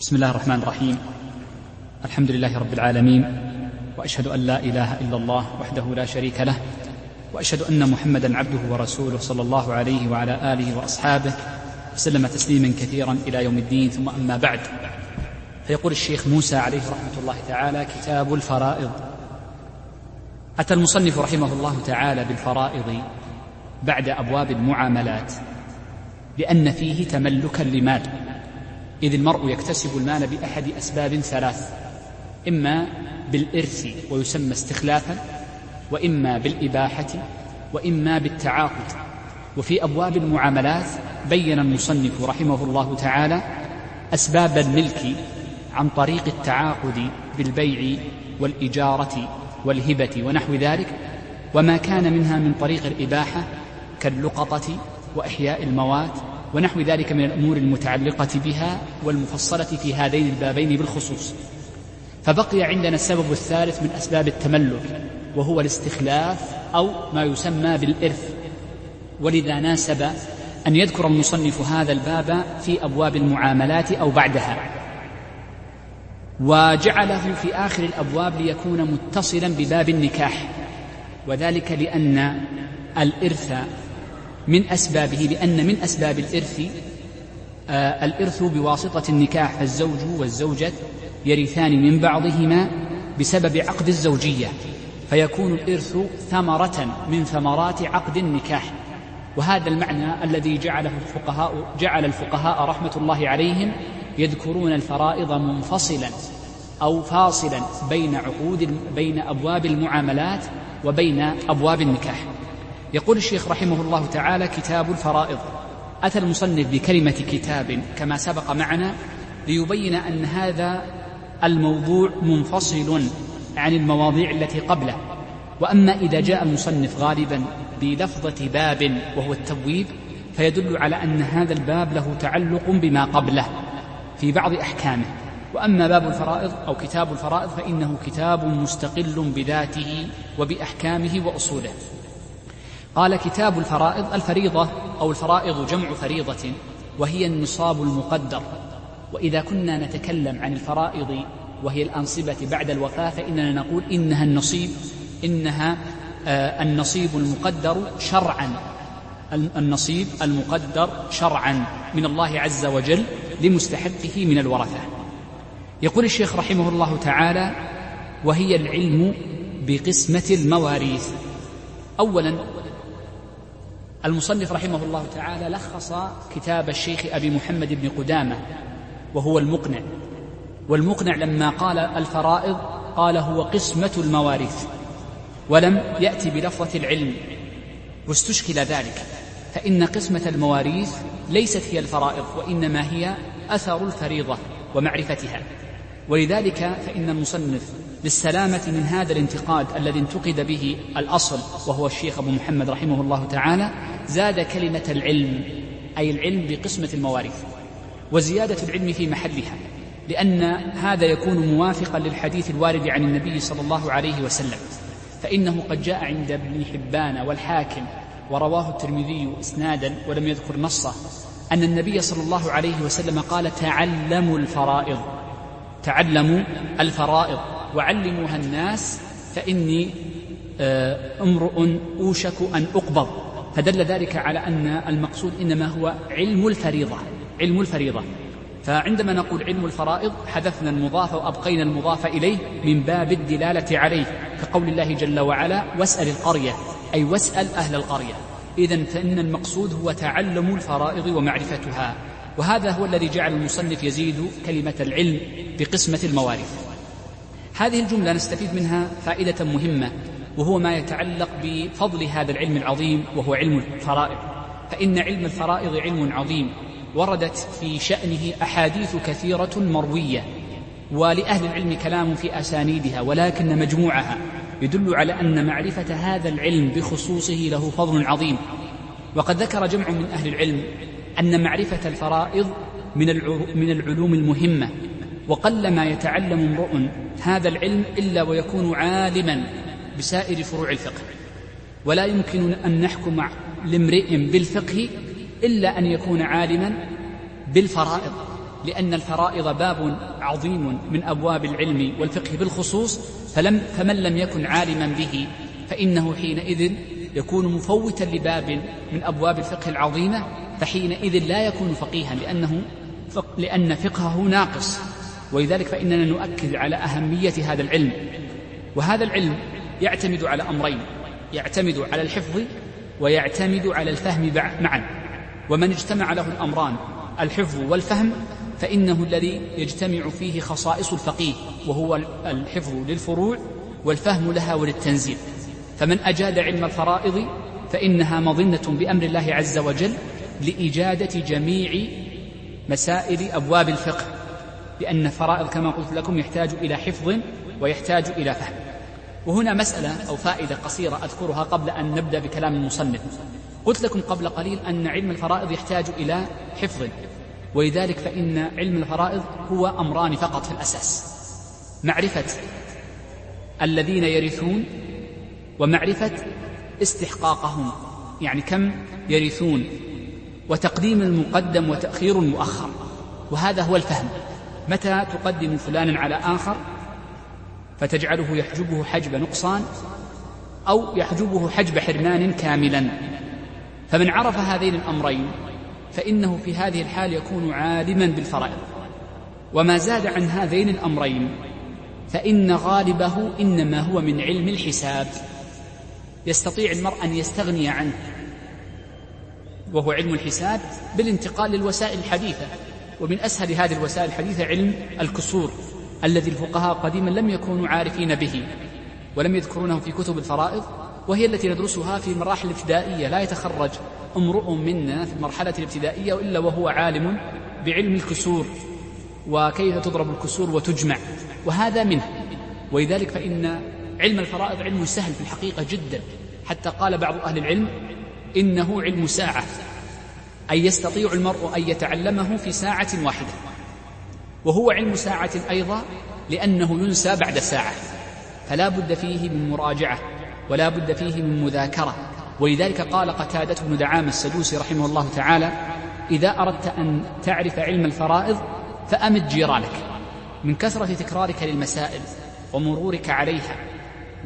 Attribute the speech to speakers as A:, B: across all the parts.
A: بسم الله الرحمن الرحيم. الحمد لله رب العالمين وأشهد أن لا إله إلا الله وحده لا شريك له وأشهد أن محمدا عبده ورسوله صلى الله عليه وعلى آله وأصحابه وسلم تسليما كثيرا إلى يوم الدين. ثم أما بعد فيقول الشيخ موسى عليه رحمة الله تعالى كتاب الفرائض. أتى المصنف رحمه الله تعالى بالفرائض بعد أبواب المعاملات لأن فيه تملكا لمال. إذ المرء يكتسب المال بأحد أسباب ثلاث إما بالإرث ويسمى استخلافا وإما بالإباحة وإما بالتعاقد. وفي أبواب المعاملات بين المصنف رحمه الله تعالى أسباب الملك عن طريق التعاقد بالبيع والإجارة والهبة ونحو ذلك وما كان منها من طريق الإباحة كاللقطة وإحياء الموات ونحو ذلك من الأمور المتعلقة بها والمفصلة في هذين البابين بالخصوص. فبقي عندنا السبب الثالث من أسباب التملك وهو الاستخلاف أو ما يسمى بالإرث. ولذا ناسب أن يذكر المصنف هذا الباب في أبواب المعاملات أو بعدها. وجعله في آخر الأبواب ليكون متصلا بباب النكاح وذلك لأن الإرث من أسبابه لأن من أسباب الإرث آه الإرث بواسطة النكاح فالزوج والزوجة يرثان من بعضهما بسبب عقد الزوجية فيكون الإرث ثمرة من ثمرات عقد النكاح. وهذا المعنى الذي جعله الفقهاء جعل الفقهاء رحمة الله عليهم يذكرون الفرائض منفصلا أو فاصلا بين عقود بين أبواب المعاملات وبين أبواب النكاح. يقول الشيخ رحمه الله تعالى كتاب الفرائض. أتى المصنف بكلمة كتاب كما سبق معنا ليبين أن هذا الموضوع منفصل عن المواضيع التي قبله. وأما إذا جاء المصنف غالبا بلفظة باب وهو التبويب فيدل على أن هذا الباب له تعلق بما قبله في بعض أحكامه. وأما باب الفرائض أو كتاب الفرائض فإنه كتاب مستقل بذاته وبأحكامه وأصوله. قال كتاب الفرائض الفريضة أو الفرائض جمع فريضة وهي النصاب المقدر. وإذا كنا نتكلم عن الفرائض وهي الأنصبة بعد الوفاة فإننا نقول إنها النصيب إنها آه النصيب المقدر شرعا. النصيب المقدر شرعا من الله عز وجل لمستحقه من الورثة. يقول الشيخ رحمه الله تعالى وهي العلم بقسمة المواريث. أولا المصنف رحمه الله تعالى لخص كتاب الشيخ أبي محمد بن قدامة وهو المقنع. والمقنع لما قال الفرائض قال هو قسمة المواريث ولم يأتي بلفظة العلم. واستشكل ذلك فإن قسمة المواريث ليست هي الفرائض وإنما هي أثر الفريضة ومعرفتها. ولذلك فإن المصنف للسلامة من هذا الانتقاد الذي انتقد به الأصل وهو الشيخ أبو محمد رحمه الله تعالى زاد كلمة العلم أي العلم بقسمة المواريث وزيادة العلم في محلها لأن هذا يكون موافقا للحديث الوارد عن النبي صلى الله عليه وسلم فإنه قد جاء عند ابن حبان والحاكم ورواه الترمذي إسنادا ولم يذكر نصه أن النبي صلى الله عليه وسلم قال تعلموا الفرائض تعلموا الفرائض. وعلموها الناس فإني آه، امرؤ أوشك أن أقبض. فدل ذلك على أن المقصود إنما هو علم الفريضة علم الفريضة. فعندما نقول علم الفرائض حذفنا المضاف وأبقينا المضاف إليه من باب الدلالة عليه كقول الله جل وعلا واسأل القرية أي واسأل أهل القرية إذا فإن المقصود هو تعلم الفرائض ومعرفتها. وهذا هو الذي جعل المصنف يزيد كلمة العلم بقسمة المواريث هذه الجملة نستفيد منها فائدة مهمة وهو ما يتعلق بفضل هذا العلم العظيم وهو علم الفرائض. فإن علم الفرائض علم عظيم وردت في شأنه أحاديث كثيرة مروية ولأهل العلم كلام في أسانيدها ولكن مجموعها يدل على أن معرفة هذا العلم بخصوصه له فضل عظيم. وقد ذكر جمع من أهل العلم أن معرفة الفرائض من العلوم المهمة وقل ما يتعلم امرؤ هذا العلم إلا ويكون عالما بسائر فروع الفقه. ولا يمكن أن نحكم لامرئ بالفقه إلا أن يكون عالما بالفرائض لأن الفرائض باب عظيم من أبواب العلم والفقه بالخصوص فلم فمن لم يكن عالما به فإنه حينئذ يكون مفوتا لباب من أبواب الفقه العظيمة فحينئذ لا يكون فقيها لأنه لأن فقهه ناقص. ولذلك فإننا نؤكد على أهمية هذا العلم. وهذا العلم يعتمد على أمرين. يعتمد على الحفظ ويعتمد على الفهم معا. ومن اجتمع له الأمران الحفظ والفهم فإنه الذي يجتمع فيه خصائص الفقيه وهو الحفظ للفروع والفهم لها وللتنزيل. فمن أجاد علم الفرائض فإنها مظنة بأمر الله عز وجل لإجادة جميع مسائل أبواب الفقه. لأن الفرائض كما قلت لكم يحتاج إلى حفظ ويحتاج إلى فهم. وهنا مسألة أو فائدة قصيرة أذكرها قبل أن نبدأ بكلام المصنف. قلت لكم قبل قليل أن علم الفرائض يحتاج إلى حفظ ولذلك فإن علم الفرائض هو أمران فقط في الأساس. معرفة الذين يرثون ومعرفة استحقاقهم. يعني كم يرثون؟ وتقديم المقدم وتأخير المؤخر. وهذا هو الفهم. متى تقدم فلانا على آخر فتجعله يحجبه حجب نقصان أو يحجبه حجب حرمان كاملا؟ فمن عرف هذين الأمرين فإنه في هذه الحال يكون عالما بالفرائض. وما زاد عن هذين الأمرين فإن غالبه إنما هو من علم الحساب. يستطيع المرء أن يستغني عنه وهو علم الحساب بالانتقال للوسائل الحديثة. ومن أسهل هذه الوسائل الحديثة علم الكسور الذي الفقهاء قديما لم يكونوا عارفين به ولم يذكرونه في كتب الفرائض وهي التي ندرسها في المراحل الابتدائية لا يتخرج امرؤ منا في المرحلة الابتدائية إلا وهو عالم بعلم الكسور وكيف تضرب الكسور وتجمع وهذا منه. ولذلك فإن علم الفرائض علم سهل في الحقيقة جدا. حتى قال بعض أهل العلم إنه علم ساعة. أي يستطيع المرء أن يتعلمه في ساعة واحدة. وهو علم ساعة أيضا لأنه ينسى بعد ساعة. فلا بد فيه من مراجعة ولا بد فيه من مذاكرة. ولذلك قال قتادة بن دعام السدوسي رحمه الله تعالى إذا أردت أن تعرف علم الفرائض فأمد جيرانك من كثرة تكرارك للمسائل ومرورك عليها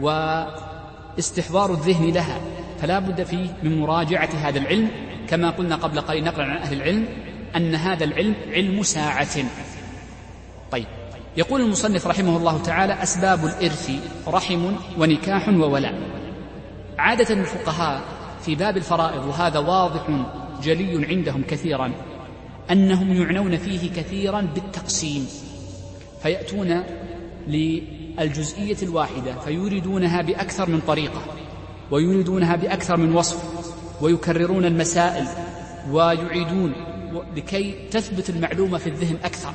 A: واستحضار الذهن لها. فلا بد فيه من مراجعة هذا العلم كما قلنا قبل قليل نقلا عن أهل العلم أن هذا العلم علم ساعة. طيب. يقول المصنف رحمه الله تعالى أسباب الإرث رحم ونكاح وولاء. عادة الفقهاء في باب الفرائض وهذا واضح جلي عندهم كثيرا أنهم يعنون فيه كثيرا بالتقسيم. فيأتون للجزئية الواحدة فيوردونها بأكثر من طريقة ويوردونها بأكثر من وصف. ويكررون المسائل ويعيدون لكي تثبت المعلومة في الذهن أكثر.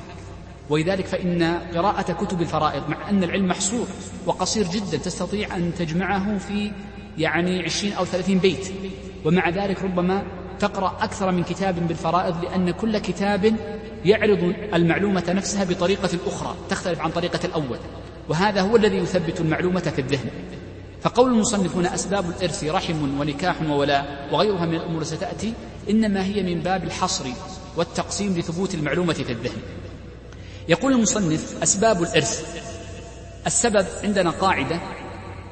A: ولذلك فإن قراءة كتب الفرائض مع أن العلم محصور وقصير جدا تستطيع أن تجمعه في يعني عشرين أو ثلاثين بيت. ومع ذلك ربما تقرأ أكثر من كتاب بالفرائض لأن كل كتاب يعرض المعلومة نفسها بطريقة أخرى تختلف عن طريقة الأول. وهذا هو الذي يثبت المعلومة في الذهن. فقول المصنف هنا أسباب الإرث رحم ونكاح وولاء وغيرها من الأمور ستأتي إنما هي من باب الحصر والتقسيم لثبوت المعلومة في الذهن. يقول المصنف أسباب الإرث. السبب عندنا قاعدة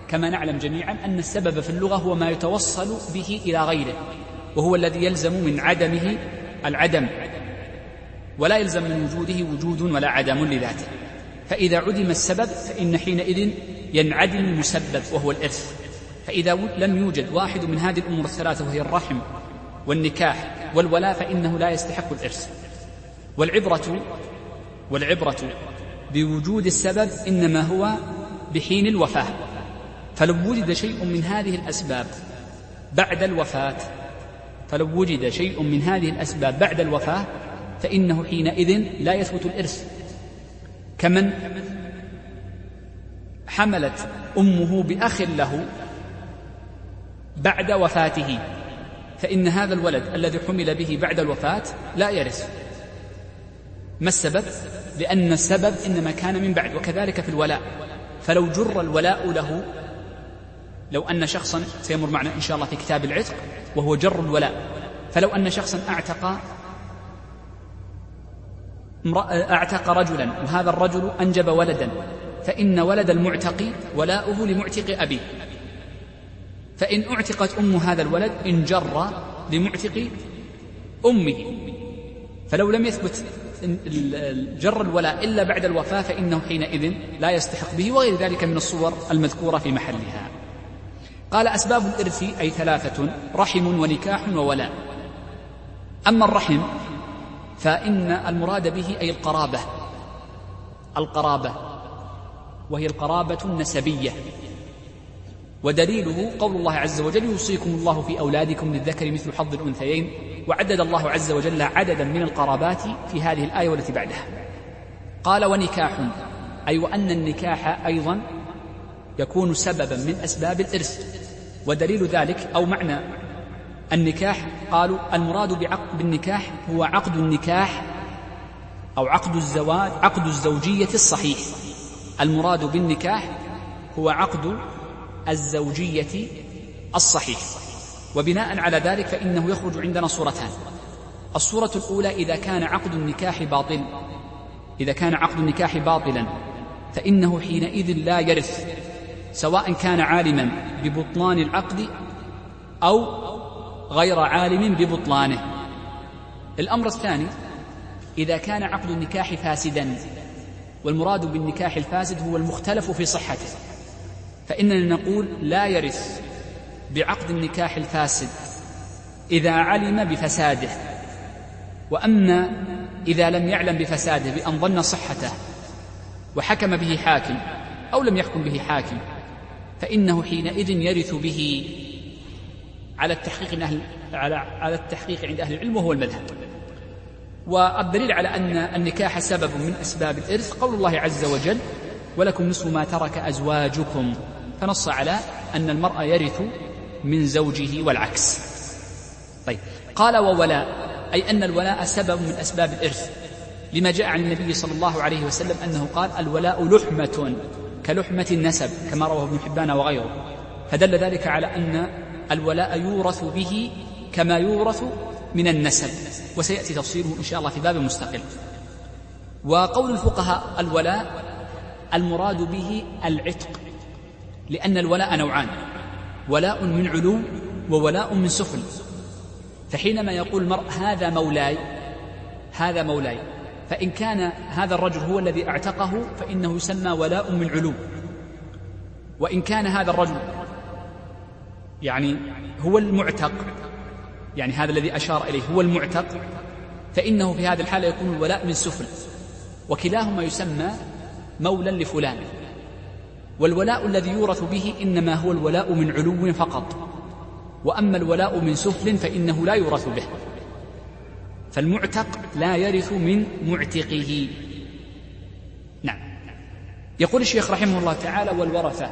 A: كما نعلم جميعا أن السبب في اللغة هو ما يتوصل به إلى غيره وهو الذي يلزم من عدمه العدم ولا يلزم من وجوده وجود ولا عدم لذاته. فإذا عدم السبب فإن حينئذ ينعدم المسبب وهو الإرث. فإذا لم يوجد واحد من هذه الأمور الثلاثة وهي الرحم والنكاح والولاء فإنه لا يستحق الإرث. والعبرة والعبرة بوجود السبب إنما هو بحين الوفاة. فلو وجد شيء من هذه الأسباب بعد الوفاة فلو وجد شيء من هذه الأسباب بعد الوفاة فإنه حينئذ لا يثبت الإرث. كمن؟ حملت أمه بأخ له بعد وفاته فإن هذا الولد الذي حمل به بعد الوفاة لا يرث. ما السبب؟ لأن السبب إنما كان من بعد وكذلك في الولاء. فلو جر الولاء له لو أن شخصا سيمر معنا إن شاء الله في كتاب العتق وهو جر الولاء. فلو أن شخصا أعتق أعتق رجلا وهذا الرجل أنجب ولدا فإن ولد المعتق ولاؤه لمعتق أبيه. فإن أعتقت أم هذا الولد انجر لمعتق أمه. فلو لم يثبت جر الولاء إلا بعد الوفاة فإنه حينئذ لا يستحق به وغير ذلك من الصور المذكورة في محلها. قال أسباب الإرث أي ثلاثة رحم ونكاح وولاء. أما الرحم فإن المراد به أي القرابة. القرابة. وهي القرابة النسبية. ودليله قول الله عز وجل يوصيكم الله في أولادكم للذكر مثل حظ الأنثيين. وعدد الله عز وجل عددا من القرابات في هذه الآية والتي بعدها. قال ونكاح أي وأن النكاح أيضا يكون سببا من أسباب الإرث. ودليل ذلك أو معنى النكاح قالوا المراد بعقد بالنكاح هو عقد النكاح أو عقد الزواج عقد الزوجية الصحيح. المراد بالنكاح هو عقد الزوجية الصحيح. وبناء على ذلك فإنه يخرج عندنا صورتان. الصورة الأولى إذا كان عقد النكاح باطل. إذا كان عقد النكاح باطلا فإنه حينئذ لا يرث سواء كان عالما ببطلان العقد أو غير عالم ببطلانه. الأمر الثاني إذا كان عقد النكاح فاسدا والمراد بالنكاح الفاسد هو المختلف في صحته. فإننا نقول لا يرث بعقد النكاح الفاسد إذا علم بفساده. وأما إذا لم يعلم بفساده بأن ظن صحته وحكم به حاكم أو لم يحكم به حاكم فإنه حينئذ يرث به على التحقيق أهل على التحقيق عند أهل العلم وهو المذهب. والدليل على أن النكاح سبب من أسباب الإرث قول الله عز وجل ولكم نصف ما ترك أزواجكم فنص على أن المرأة يرث من زوجه والعكس. طيب. قال وولاء أي أن الولاء سبب من أسباب الإرث لما جاء عن النبي صلى الله عليه وسلم أنه قال الولاء لحمة كلحمة النسب كما رواه ابن حبان وغيره. فدل ذلك على أن الولاء يورث به كما يورث من النسب وسيأتي تفصيله إن شاء الله في باب مستقل. وقول الفقهاء الولاء المراد به العتق لأن الولاء نوعان ولاء من علو وولاء من سفل فحينما يقول المرء هذا مولاي هذا مولاي فإن كان هذا الرجل هو الذي اعتقه فإنه يسمى ولاء من علو وإن كان هذا الرجل يعني هو المعتق يعني هذا الذي أشار إليه هو المعتق فإنه في هذه الحالة يكون الولاء من سفل وكلاهما يسمى مولا لفلان والولاء الذي يورث به إنما هو الولاء من علو فقط وأما الولاء من سفل فإنه لا يورث به فالمعتق لا يرث من معتقه. نعم. يقول الشيخ رحمه الله تعالى والورثة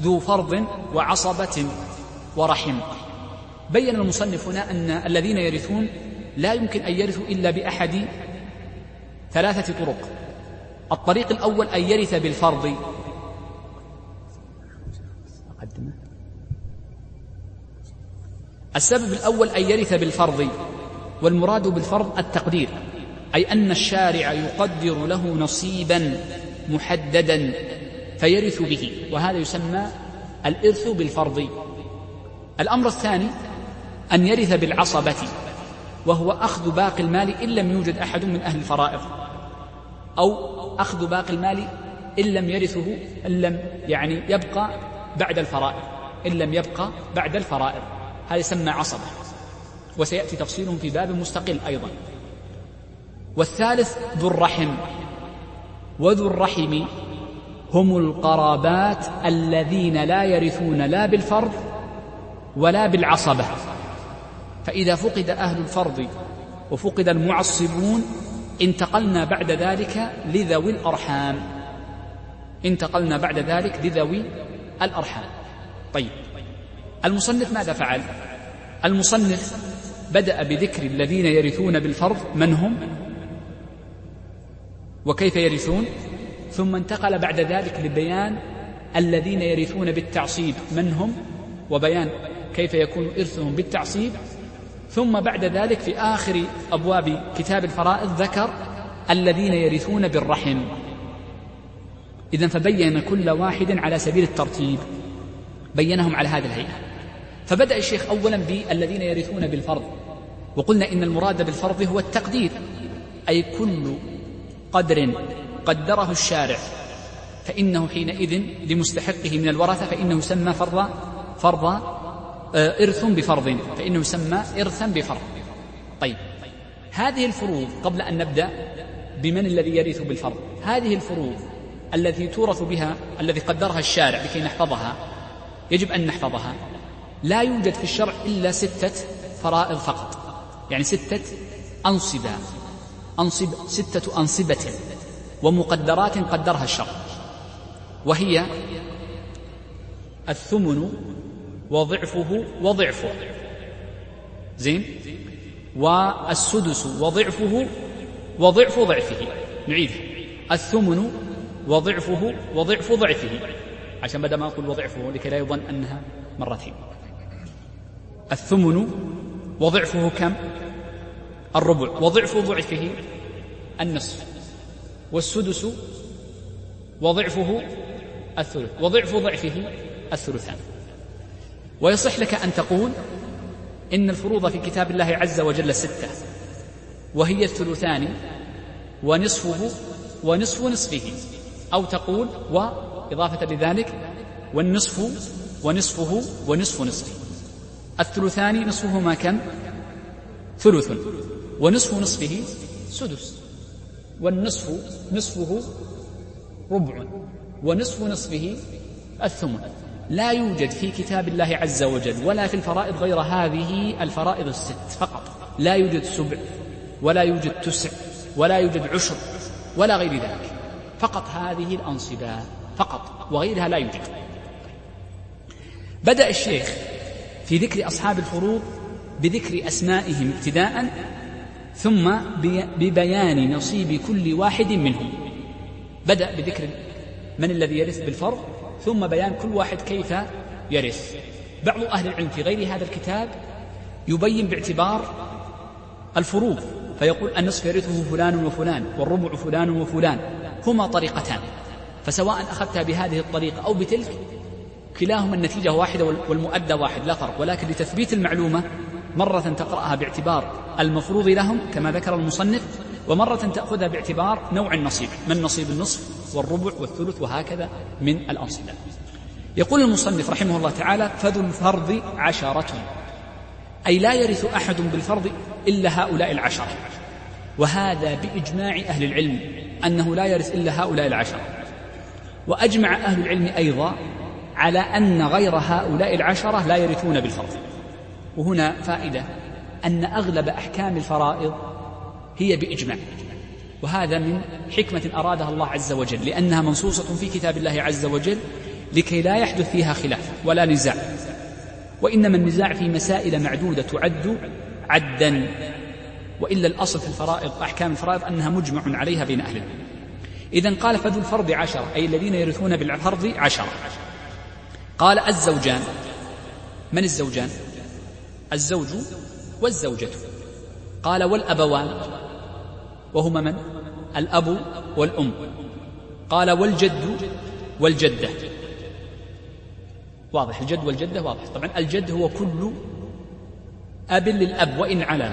A: ذو فرض وعصبة ورحم. بين المصنف هنا أن الذين يرثون لا يمكن أن يرثوا إلا بأحد ثلاثة طرق. الطريق الأول أن يرث بالفرض. السبب الأول أن يرث بالفرض والمراد بالفرض التقدير أي أن الشارع يقدر له نصيبا محددا فيرث به وهذا يسمى الإرث بالفرض. الأمر الثاني أن يرث بالعصبة وهو أخذ باقي المال إن لم يوجد أحد من أهل الفرائض أو أخذ باقي المال إن لم يرثه إن لم يعني يبقى بعد الفرائض إن لم يبقى بعد الفرائض. هذا يسمى عصبة. وسيأتي تفصيلهم في باب مستقل أيضا. والثالث ذو الرحم. وذو الرحم هم القرابات الذين لا يرثون لا بالفرض ولا بالعصبة. فإذا فقد أهل الفرض وفقد المعصبون انتقلنا بعد ذلك لذوي الأرحام. انتقلنا بعد ذلك لذوي الأرحام. طيب المصنف ماذا فعل؟ المصنف بدأ بذكر الذين يرثون بالفرض من هم؟ وكيف يرثون؟ ثم انتقل بعد ذلك لبيان الذين يرثون بالتعصيب من هم؟ وبيان كيف يكون إرثهم بالتعصيب ثم بعد ذلك في آخر أبواب كتاب الفرائض ذكر الذين يرثون بالرحم. إذا فبين كل واحد على سبيل الترتيب. بينهم على هذه الهيئة. فبدأ الشيخ أولا بالذين يرثون بالفرض. وقلنا إن المراد بالفرض هو التقدير. أي كل قدر قدره الشارع. فإنه حينئذ لمستحقه من الورثة فإنه يسمى فرض فرض إرث بفرض فإنه يسمى إرثا بفرض. طيب هذه الفروض قبل أن نبدأ بمن الذي يرث بالفرض هذه الفروض التي تورث بها الذي قدرها الشارع لكي نحفظها يجب أن نحفظها لا يوجد في الشرع إلا ستة فرائض فقط. يعني ستة أنصبة أنصب ستة أنصبة ومقدرات قدرها الشرع وهي الثمن وضعفه وضعفه. زين؟ والسدس وضعفه وضعف ضعفه. نعيد. الثمن وضعفه وضعف ضعفه. عشان بدل ما أقول وضعفه لكي لا يظن أنها مرتين. الثمن وضعفه كم؟ الربع. وضعف ضعفه النصف. والسدس وضعفه الثلث. وضعف ضعفه الثلثان. ويصح لك أن تقول إن الفروض في كتاب الله عز وجل ستة وهي الثلثان ونصفه ونصف نصفه أو تقول وإضافة لذلك والنصف ونصفه ونصف نصفه. الثلثان نصفهما كم؟ ثلث ونصف نصفه سدس والنصف نصفه ربع ونصف نصفه الثمن. لا يوجد في كتاب الله عز وجل ولا في الفرائض غير هذه الفرائض الست فقط. لا يوجد سبع ولا يوجد تسع ولا يوجد عشر ولا غير ذلك. فقط هذه الأنصبة فقط وغيرها لا يوجد. بدأ الشيخ في ذكر أصحاب الفروض بذكر أسمائهم ابتداء ثم ببيان نصيب كل واحد منهم. بدأ بذكر من الذي يرث بالفرض؟ ثم بيان كل واحد كيف يرث. بعض أهل العلم في غير هذا الكتاب يبين باعتبار الفروض فيقول النصف يرثه فلان وفلان والربع فلان وفلان هما طريقتان. فسواء أخذتها بهذه الطريقة أو بتلك كلاهما النتيجة واحدة والمؤدى واحد لا فرق. ولكن لتثبيت المعلومة مرة تقرأها باعتبار المفروض لهم كما ذكر المصنف ومرة تأخذها باعتبار نوع النصيب. من نصيب النصف والربع والثلث وهكذا من الأنصبة يقول المصنف رحمه الله تعالى فذو الفرض عشرة. أي لا يرث أحد بالفرض إلا هؤلاء العشرة. وهذا بإجماع أهل العلم أنه لا يرث إلا هؤلاء العشرة. وأجمع أهل العلم أيضا على أن غير هؤلاء العشرة لا يرثون بالفرض. وهنا فائدة أن أغلب أحكام الفرائض هي بإجماع. وهذا من حكمة أرادها الله عز وجل لأنها منصوصة في كتاب الله عز وجل لكي لا يحدث فيها خلاف ولا نزاع. وإنما النزاع في مسائل معدودة تعد عدا وإلا الأصل في الفرائض أحكام الفرائض أنها مجمع عليها بين أهل العلم. إذا قال فذو الفرض عشرة أي الذين يرثون بالفرض عشرة. قال الزوجان من الزوجان؟ الزوج والزوجة. قال والأبوان. وهما من؟ الأب والأم. قال والجد والجدة. واضح الجد والجدة واضح. طبعا الجد هو كل أب للأب وإن علا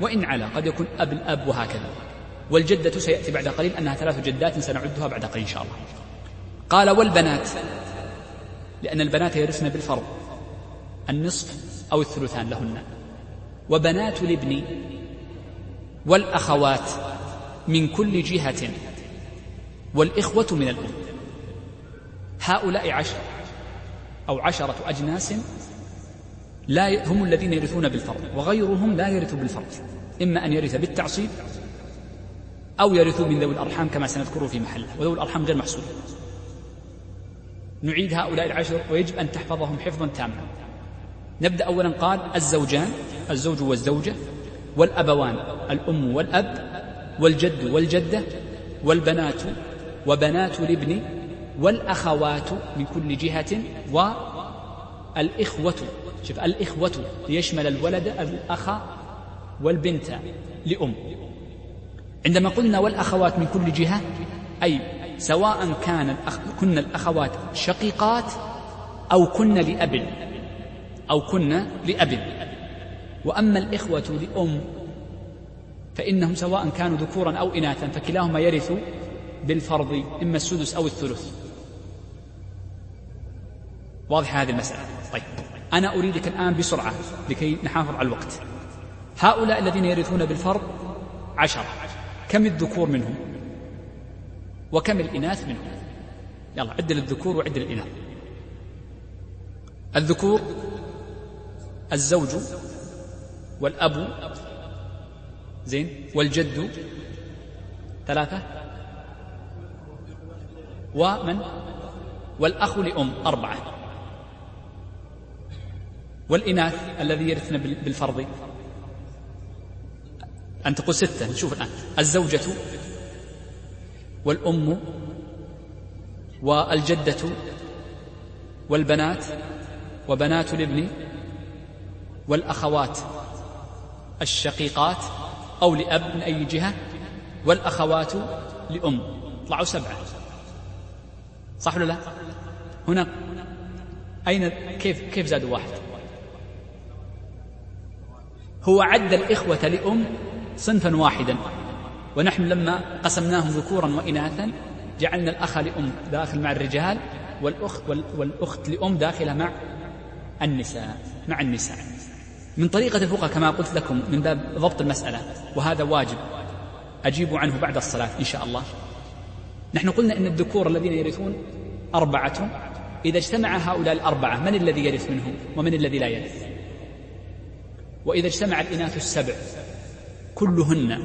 A: وإن علا. قد يكون أب الأب وهكذا. والجدة سيأتي بعد قليل أنها ثلاث جدات سنعدها بعد قليل إن شاء الله. قال والبنات لأن البنات يرثن بالفرض النصف أو الثلثان لهن. وبنات الابن والأخوات من كل جهة. والإخوة من الأم. هؤلاء عشر أو عشرة أجناس لا هم الذين يرثون بالفرض وغيرهم لا يرث بالفرض. إما أن يرث بالتعصيب أو يرث من ذوي الأرحام كما سنذكره في محله وذوي الأرحام غير محصول. نعيد هؤلاء العشر ويجب أن تحفظهم حفظا تاما. نبدأ أولا قال الزوجان الزوج والزوجة والأبوان الأم والأب والجد والجدة والبنات وبنات الابن والأخوات من كل جهة والإخوة شوف الإخوة ليشمل الولد الأخ والبنت لأم. عندما قلنا والأخوات من كل جهة أي سواء كان الأخ كن الأخوات شقيقات أو كن لأب أو كن لأب. وأما الإخوة لأم فإنهم سواء كانوا ذكورا أو إناثا فكلاهما يرث بالفرض إما السدس أو الثلث. واضحة هذه المسألة؟ طيب. أنا أريدك الآن بسرعة لكي نحافظ على الوقت. هؤلاء الذين يرثون بالفرض عشرة. كم الذكور منهم؟ وكم الإناث منهم؟ يلا عد للذكور وعد للإناث. الذكور الزوج والأب زين؟ والجد ثلاثة. ومن والأخ لأم أربعة. والإناث الذي يرثن بالفرض. أن تقول ستة نشوف الآن. الزوجة والأم والجدة والبنات وبنات الابن والأخوات الشقيقات أو لأب من أي جهة والأخوات لأم. طلعوا سبعة. صح ولا لا؟ هنا. أين كيف كيف زادوا واحد؟ هو عد الإخوة لأم صنفا واحدا. ونحن لما قسمناهم ذكورا وإناثا جعلنا الأخ لأم داخل مع الرجال والأخت, والأخت لأم داخلة مع النساء مع النساء. من طريقة الفقه كما قلت لكم من باب ضبط المسألة وهذا واجب. أجيب عنه بعد الصلاة إن شاء الله. نحن قلنا إن الذكور الذين يرثون أربعة إذا اجتمع هؤلاء الأربعة من الذي يرث منهم؟ ومن الذي لا يرث؟ وإذا اجتمع الإناث السبع كلهن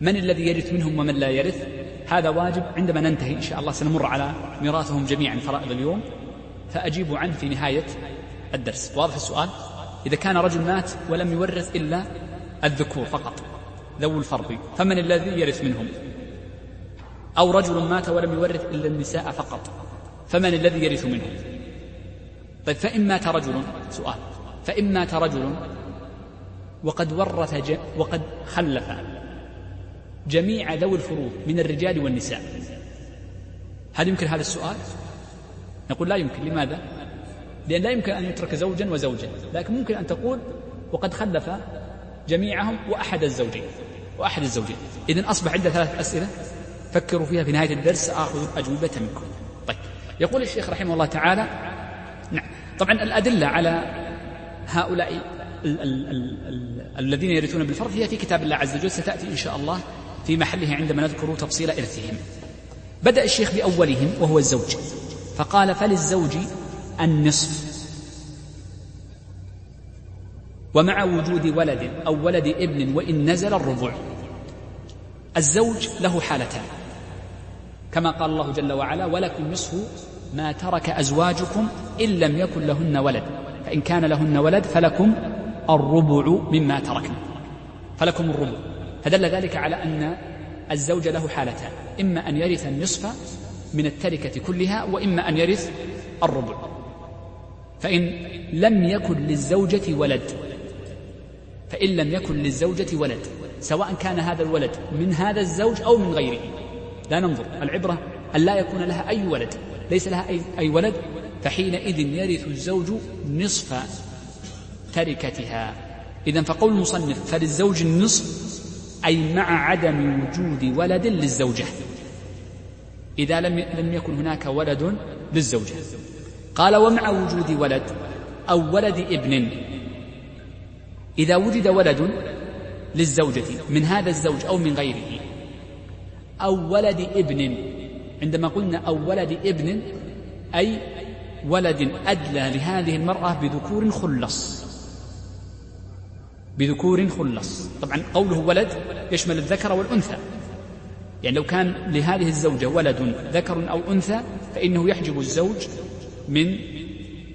A: من الذي يرث منهم ومن لا يرث؟ هذا واجب. عندما ننتهي إن شاء الله سنمر على ميراثهم جميعا فرائض اليوم. فأجيب عنه في نهاية الدرس. واضح السؤال؟ إذا كان رجل مات ولم يورث إلا الذكور فقط ذو الفرض. فمن الذي يرث منهم؟ أو رجل مات ولم يورث إلا النساء فقط فمن الذي يرث منهم؟ طيب فإن مات رجل سؤال فإن مات رجل وقد ورث. وقد خلف جميع ذوي الفروض من الرجال والنساء. هل يمكن هذا السؤال؟ نقول لا يمكن لماذا؟ لأن لا يمكن أن يترك زوجا وزوجا لكن ممكن أن تقول وقد خلف جميعهم وأحد الزوجين وأحد الزوجين. إذن أصبح عندنا ثلاث أسئلة فكروا فيها في نهاية الدرس سآخذ أجوبة منكم. طيب. يقول الشيخ رحمه الله تعالى نعم. طبعا الأدلة على هؤلاء ال ال ال الذين يرثون بالفرض هي في كتاب الله عز وجل ستأتي إن شاء الله في محلها عندما نذكر تفصيل إرثهم. بدأ الشيخ بأولهم وهو الزوج. فقال فللزوج النصف. ومع وجود ولد أو ولد ابن وإن نزل الربع الزوج له حالتان. كما قال الله جل وعلا ولكم نصف ما ترك أزواجكم إن لم يكن لهن ولد فإن كان لهن ولد فلكم الربع مما تركنا فلكم الربع. فدل ذلك على أن الزوج له حالتان إما أن يرث النصف من التركة كلها وإما أن يرث الربع. فإن لم يكن للزوجة ولد فإن لم يكن للزوجة ولد سواء كان هذا الولد من هذا الزوج أو من غيره. لا ننظر العبرة أن لا يكون لها أي ولد ليس لها أي, ولد فحينئذ يرث الزوج نصف تركتها. إذا فقول المصنف فللزوج النصف أي مع عدم وجود ولد للزوجة. إذا لم لم يكن هناك ولد للزوجة. قال ومع وجود ولد أو ولد ابن. إذا وجد ولد للزوجة من هذا الزوج أو من غيره أو ولد ابن عندما قلنا أو ولد ابن أي ولد أدلى لهذه المرأة بذكور خلص. بذكور خلص. طبعا قوله ولد يشمل الذكر والأنثى. يعني لو كان لهذه الزوجة ولد ذكر أو أنثى فإنه يحجب الزوج من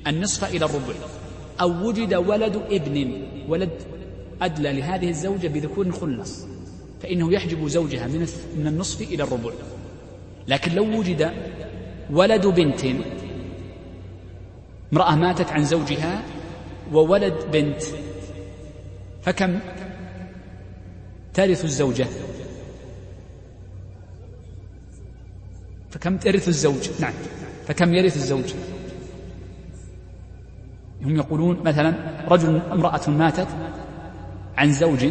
A: النصف إلى الربع. أو وجد ولد ابن ولد أدلى لهذه الزوجة بذكور خلص فإنه يحجب زوجها من من النصف إلى الربع. لكن لو وجد ولد بنت امرأة ماتت عن زوجها وولد بنت فكم؟ ترث الزوجة. فكم ترث الزوج؟ نعم. فكم يرث الزوج؟ هم يقولون مثلا رجل امرأة ماتت عن زوج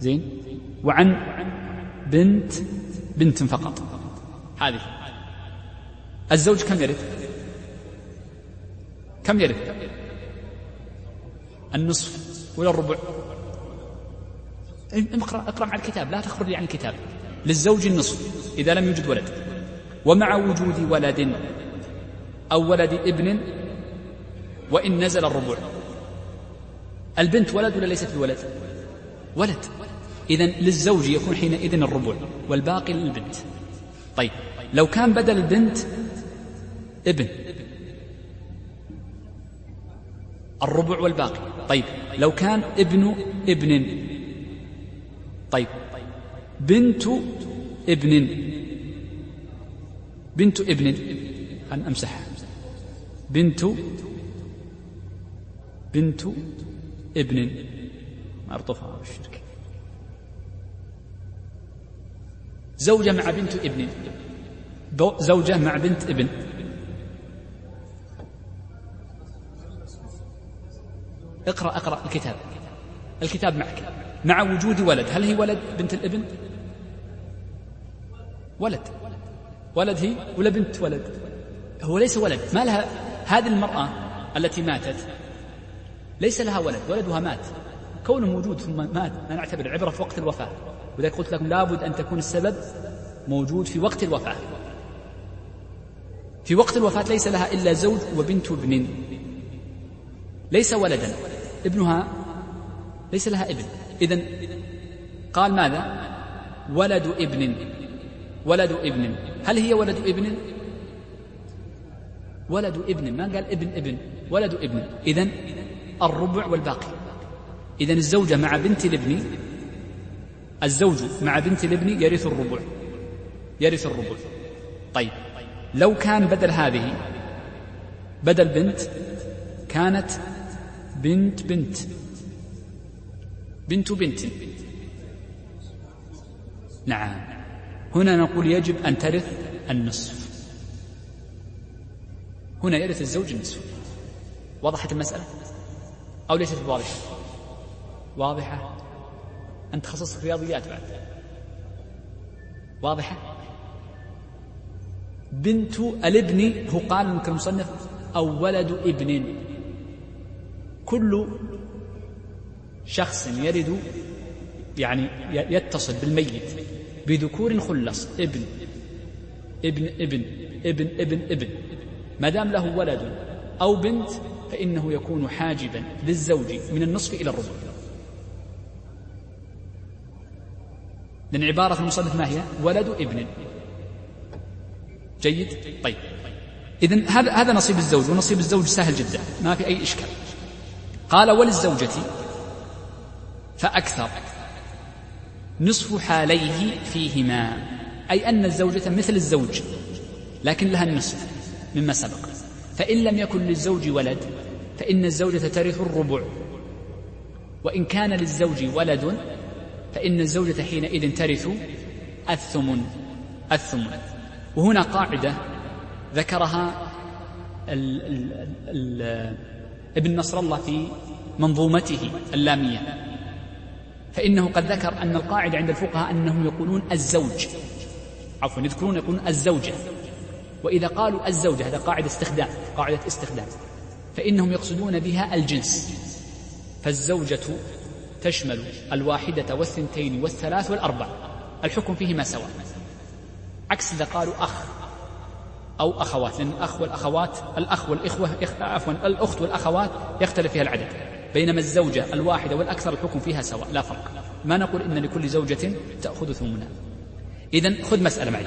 A: زين وعن بنت بنت فقط. هذه. الزوج كم يرث؟ كم يرث؟ النصف ولا الربع؟ اقرأ اقرأ مع الكتاب لا تخرج عن الكتاب. للزوج النصف إذا لم يوجد ولد. ومع وجود ولد أو ولد ابن وإن نزل الربع البنت ولد ولا ليست بولد. ولد. إذا للزوج يكون حينئذ الربع والباقي للبنت. طيب لو كان بدل البنت ابن. الربع والباقي. طيب لو كان ابن ابن. طيب بنت ابن. بنت ابن. أن أمسحها. بنت بنت ابن أرطفها بالشرك زوجة مع بنت ابن. زوجة مع بنت ابن. اقرأ اقرأ الكتاب. الكتاب معك. مع وجود ولد. هل هي ولد بنت الابن؟ ولد. ولد هي ولا بنت ولد؟ هو ليس ولد. ما لها هذه المرأة التي ماتت؟ ليس لها ولد ولدها مات. كونه موجود ثم مات ما نعتبر العبرة في وقت الوفاة. ولذلك قلت لكم لابد أن تكون السبب موجود في وقت الوفاة. في وقت الوفاة ليس لها إلا زوج وبنت ابن ليس ولدا. ابنها ليس لها ابن. إذن قال ماذا؟ ولد ابن. ولد ابن. هل هي ولد ابن؟ ولد ابن. ما قال ابن ابن؟ ولد ابن. إذن الربع والباقي. إذن الزوجة مع بنت الابن الزوج مع بنت الابن يرث الربع يرث الربع. طيب لو كان بدل هذه بدل بنت كانت بنت بنت بنت بنت. نعم. هنا نقول يجب أن ترث النصف. هنا يرث الزوج النصف. وضحت المسألة؟ أو ليست واضحة؟ واضحة؟ أنت تخصصك رياضيات بعد؟ واضحة؟ بنت الابن هو قال ممكن المصنف أو ولد ابن. كل شخص يرد يعني يتصل بالميت بذكور خلص. ابن ابن ابن ابن ابن ابن. ما دام له ولد أو بنت فإنه يكون حاجبا للزوج من النصف إلى الربع. لأن عبارة المصنف ما هي؟ ولد ابن. جيد؟ طيب. إذن هذا هذا نصيب الزوج ونصيب الزوج سهل جدا ما في أي إشكال. قال وللزوجة فأكثر نصف حاليه فيهما. أي أن الزوجة مثل الزوج لكن لها النصف مما سبق. فإن لم يكن للزوج ولد فإن الزوجة ترث الربع. وإن كان للزوج ولد فإن الزوجة حينئذ ترث الثمن الثمن. وهنا قاعدة ذكرها ال ال ال ابن نصر الله في منظومته اللامية. فإنه قد ذكر أن القاعدة عند الفقهاء أنهم يقولون الزوج. عفوا يذكرون يقولون الزوجة. وإذا قالوا الزوجة هذا قاعدة استخدام قاعدة استخدام. فإنهم يقصدون بها الجنس. فالزوجة تشمل الواحدة والثنتين والثلاث والأربع. الحكم فيهما سواء. عكس إذا قالوا أخ أو أخوات لأن الأخ والأخوات الأخ والإخوة عفوا الأخت والأخوات يختلف فيها العدد. بينما الزوجة الواحدة والأكثر الحكم فيها سواء. لا فرق. ما نقول إن لكل زوجة تأخذ ثمنا إذا خذ مسألة معي.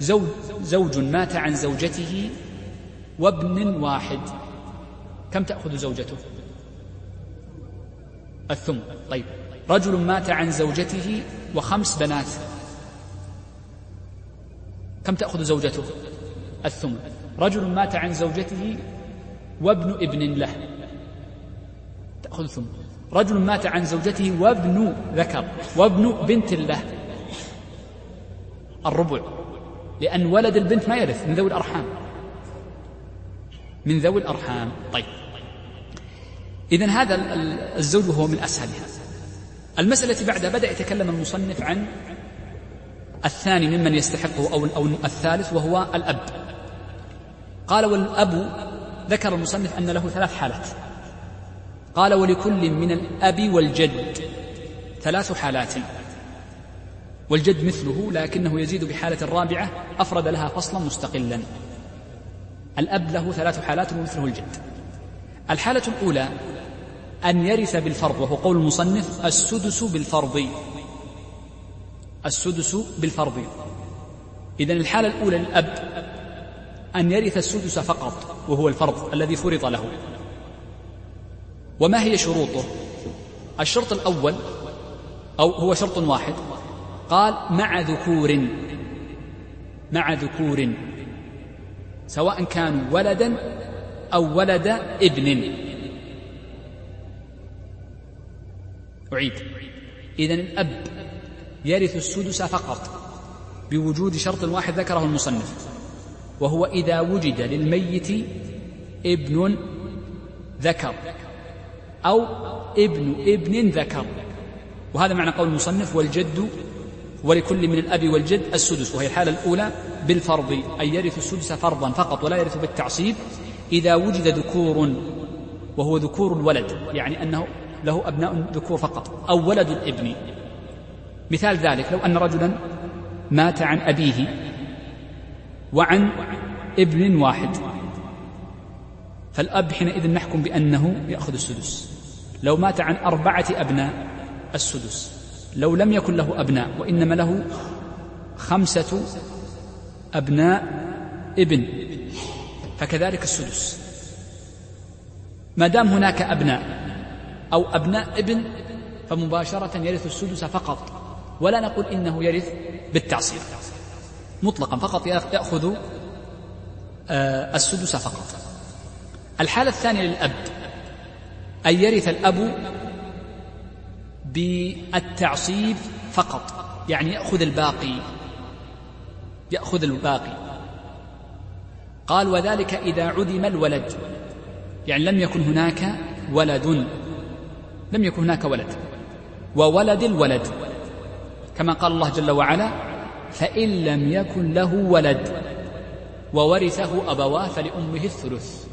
A: زوج, زوج مات عن زوجته وابن واحد. كم تأخذ زوجته؟ الثمن. طيب. رجل مات عن زوجته وخمس بنات. كم تأخذ زوجته؟ الثمن. رجل مات عن زوجته وابن ابن له. تأخذ ثمن رجل مات عن زوجته وابن ذكر. وابن بنت له. الربع. لأن ولد البنت ما يرث. من ذوي الأرحام. من ذوي الأرحام. طيب. إذا هذا الزوج هو من أسهلها المسألة التي بعدها بدأ يتكلم المصنف عن الثاني ممن يستحقه أو, أو الثالث وهو الأب. قال والأب ذكر المصنف أن له ثلاث حالات. قال ولكل من الأب والجد ثلاث حالات. والجد مثله لكنه يزيد بحالة الرابعة أفرد لها فصلا مستقلا. الأب له ثلاث حالات ومثله الجد. الحالة الأولى أن يرث بالفرض وهو قول المصنف السدس بالفرض. السدس بالفرض. إذا الحالة الأولى للأب أن يرث السدس فقط وهو الفرض الذي فرض له. وما هي شروطه؟ الشرط الأول أو هو شرط واحد. قال مع ذكور. مع ذكور. سواء كانوا ولدا أو ولد ابن. أعيد. إذن الأب يرث السدس فقط بوجود شرط واحد ذكره المصنف وهو إذا وجد للميت ابن ذكر أو ابن ابن ذكر. وهذا معنى قول المصنف والجد ولكل من الأب والجد السدس وهي الحالة الأولى بالفرض أن يرث السدس فرضا فقط ولا يرث بالتعصيب إذا وجد ذكور وهو ذكور الولد يعني أنه له أبناء ذكور فقط أو ولد الابن مثال ذلك لو أن رجلا مات عن أبيه وعن ابن واحد فالأب حينئذ نحكم بأنه يأخذ السدس. لو مات عن أربعة أبناء السدس. لو لم يكن له أبناء وإنما له خمسة أبناء ابن فكذلك السدس. ما دام هناك أبناء أو أبناء ابن فمباشرة يرث السدس فقط ولا نقول إنه يرث بالتعصيب مطلقا فقط يأخذ آه، السدس فقط. الحالة الثانية للأب أن يرث الأب بالتعصيب فقط يعني يأخذ الباقي يأخذ الباقي. قال وذلك إذا عدم الولد. يعني لم يكن هناك ولد. لم يكن هناك ولد. وولد الولد. كما قال الله جل وعلا فإن لم يكن له ولد وورثه أبواه فلأمه الثلث.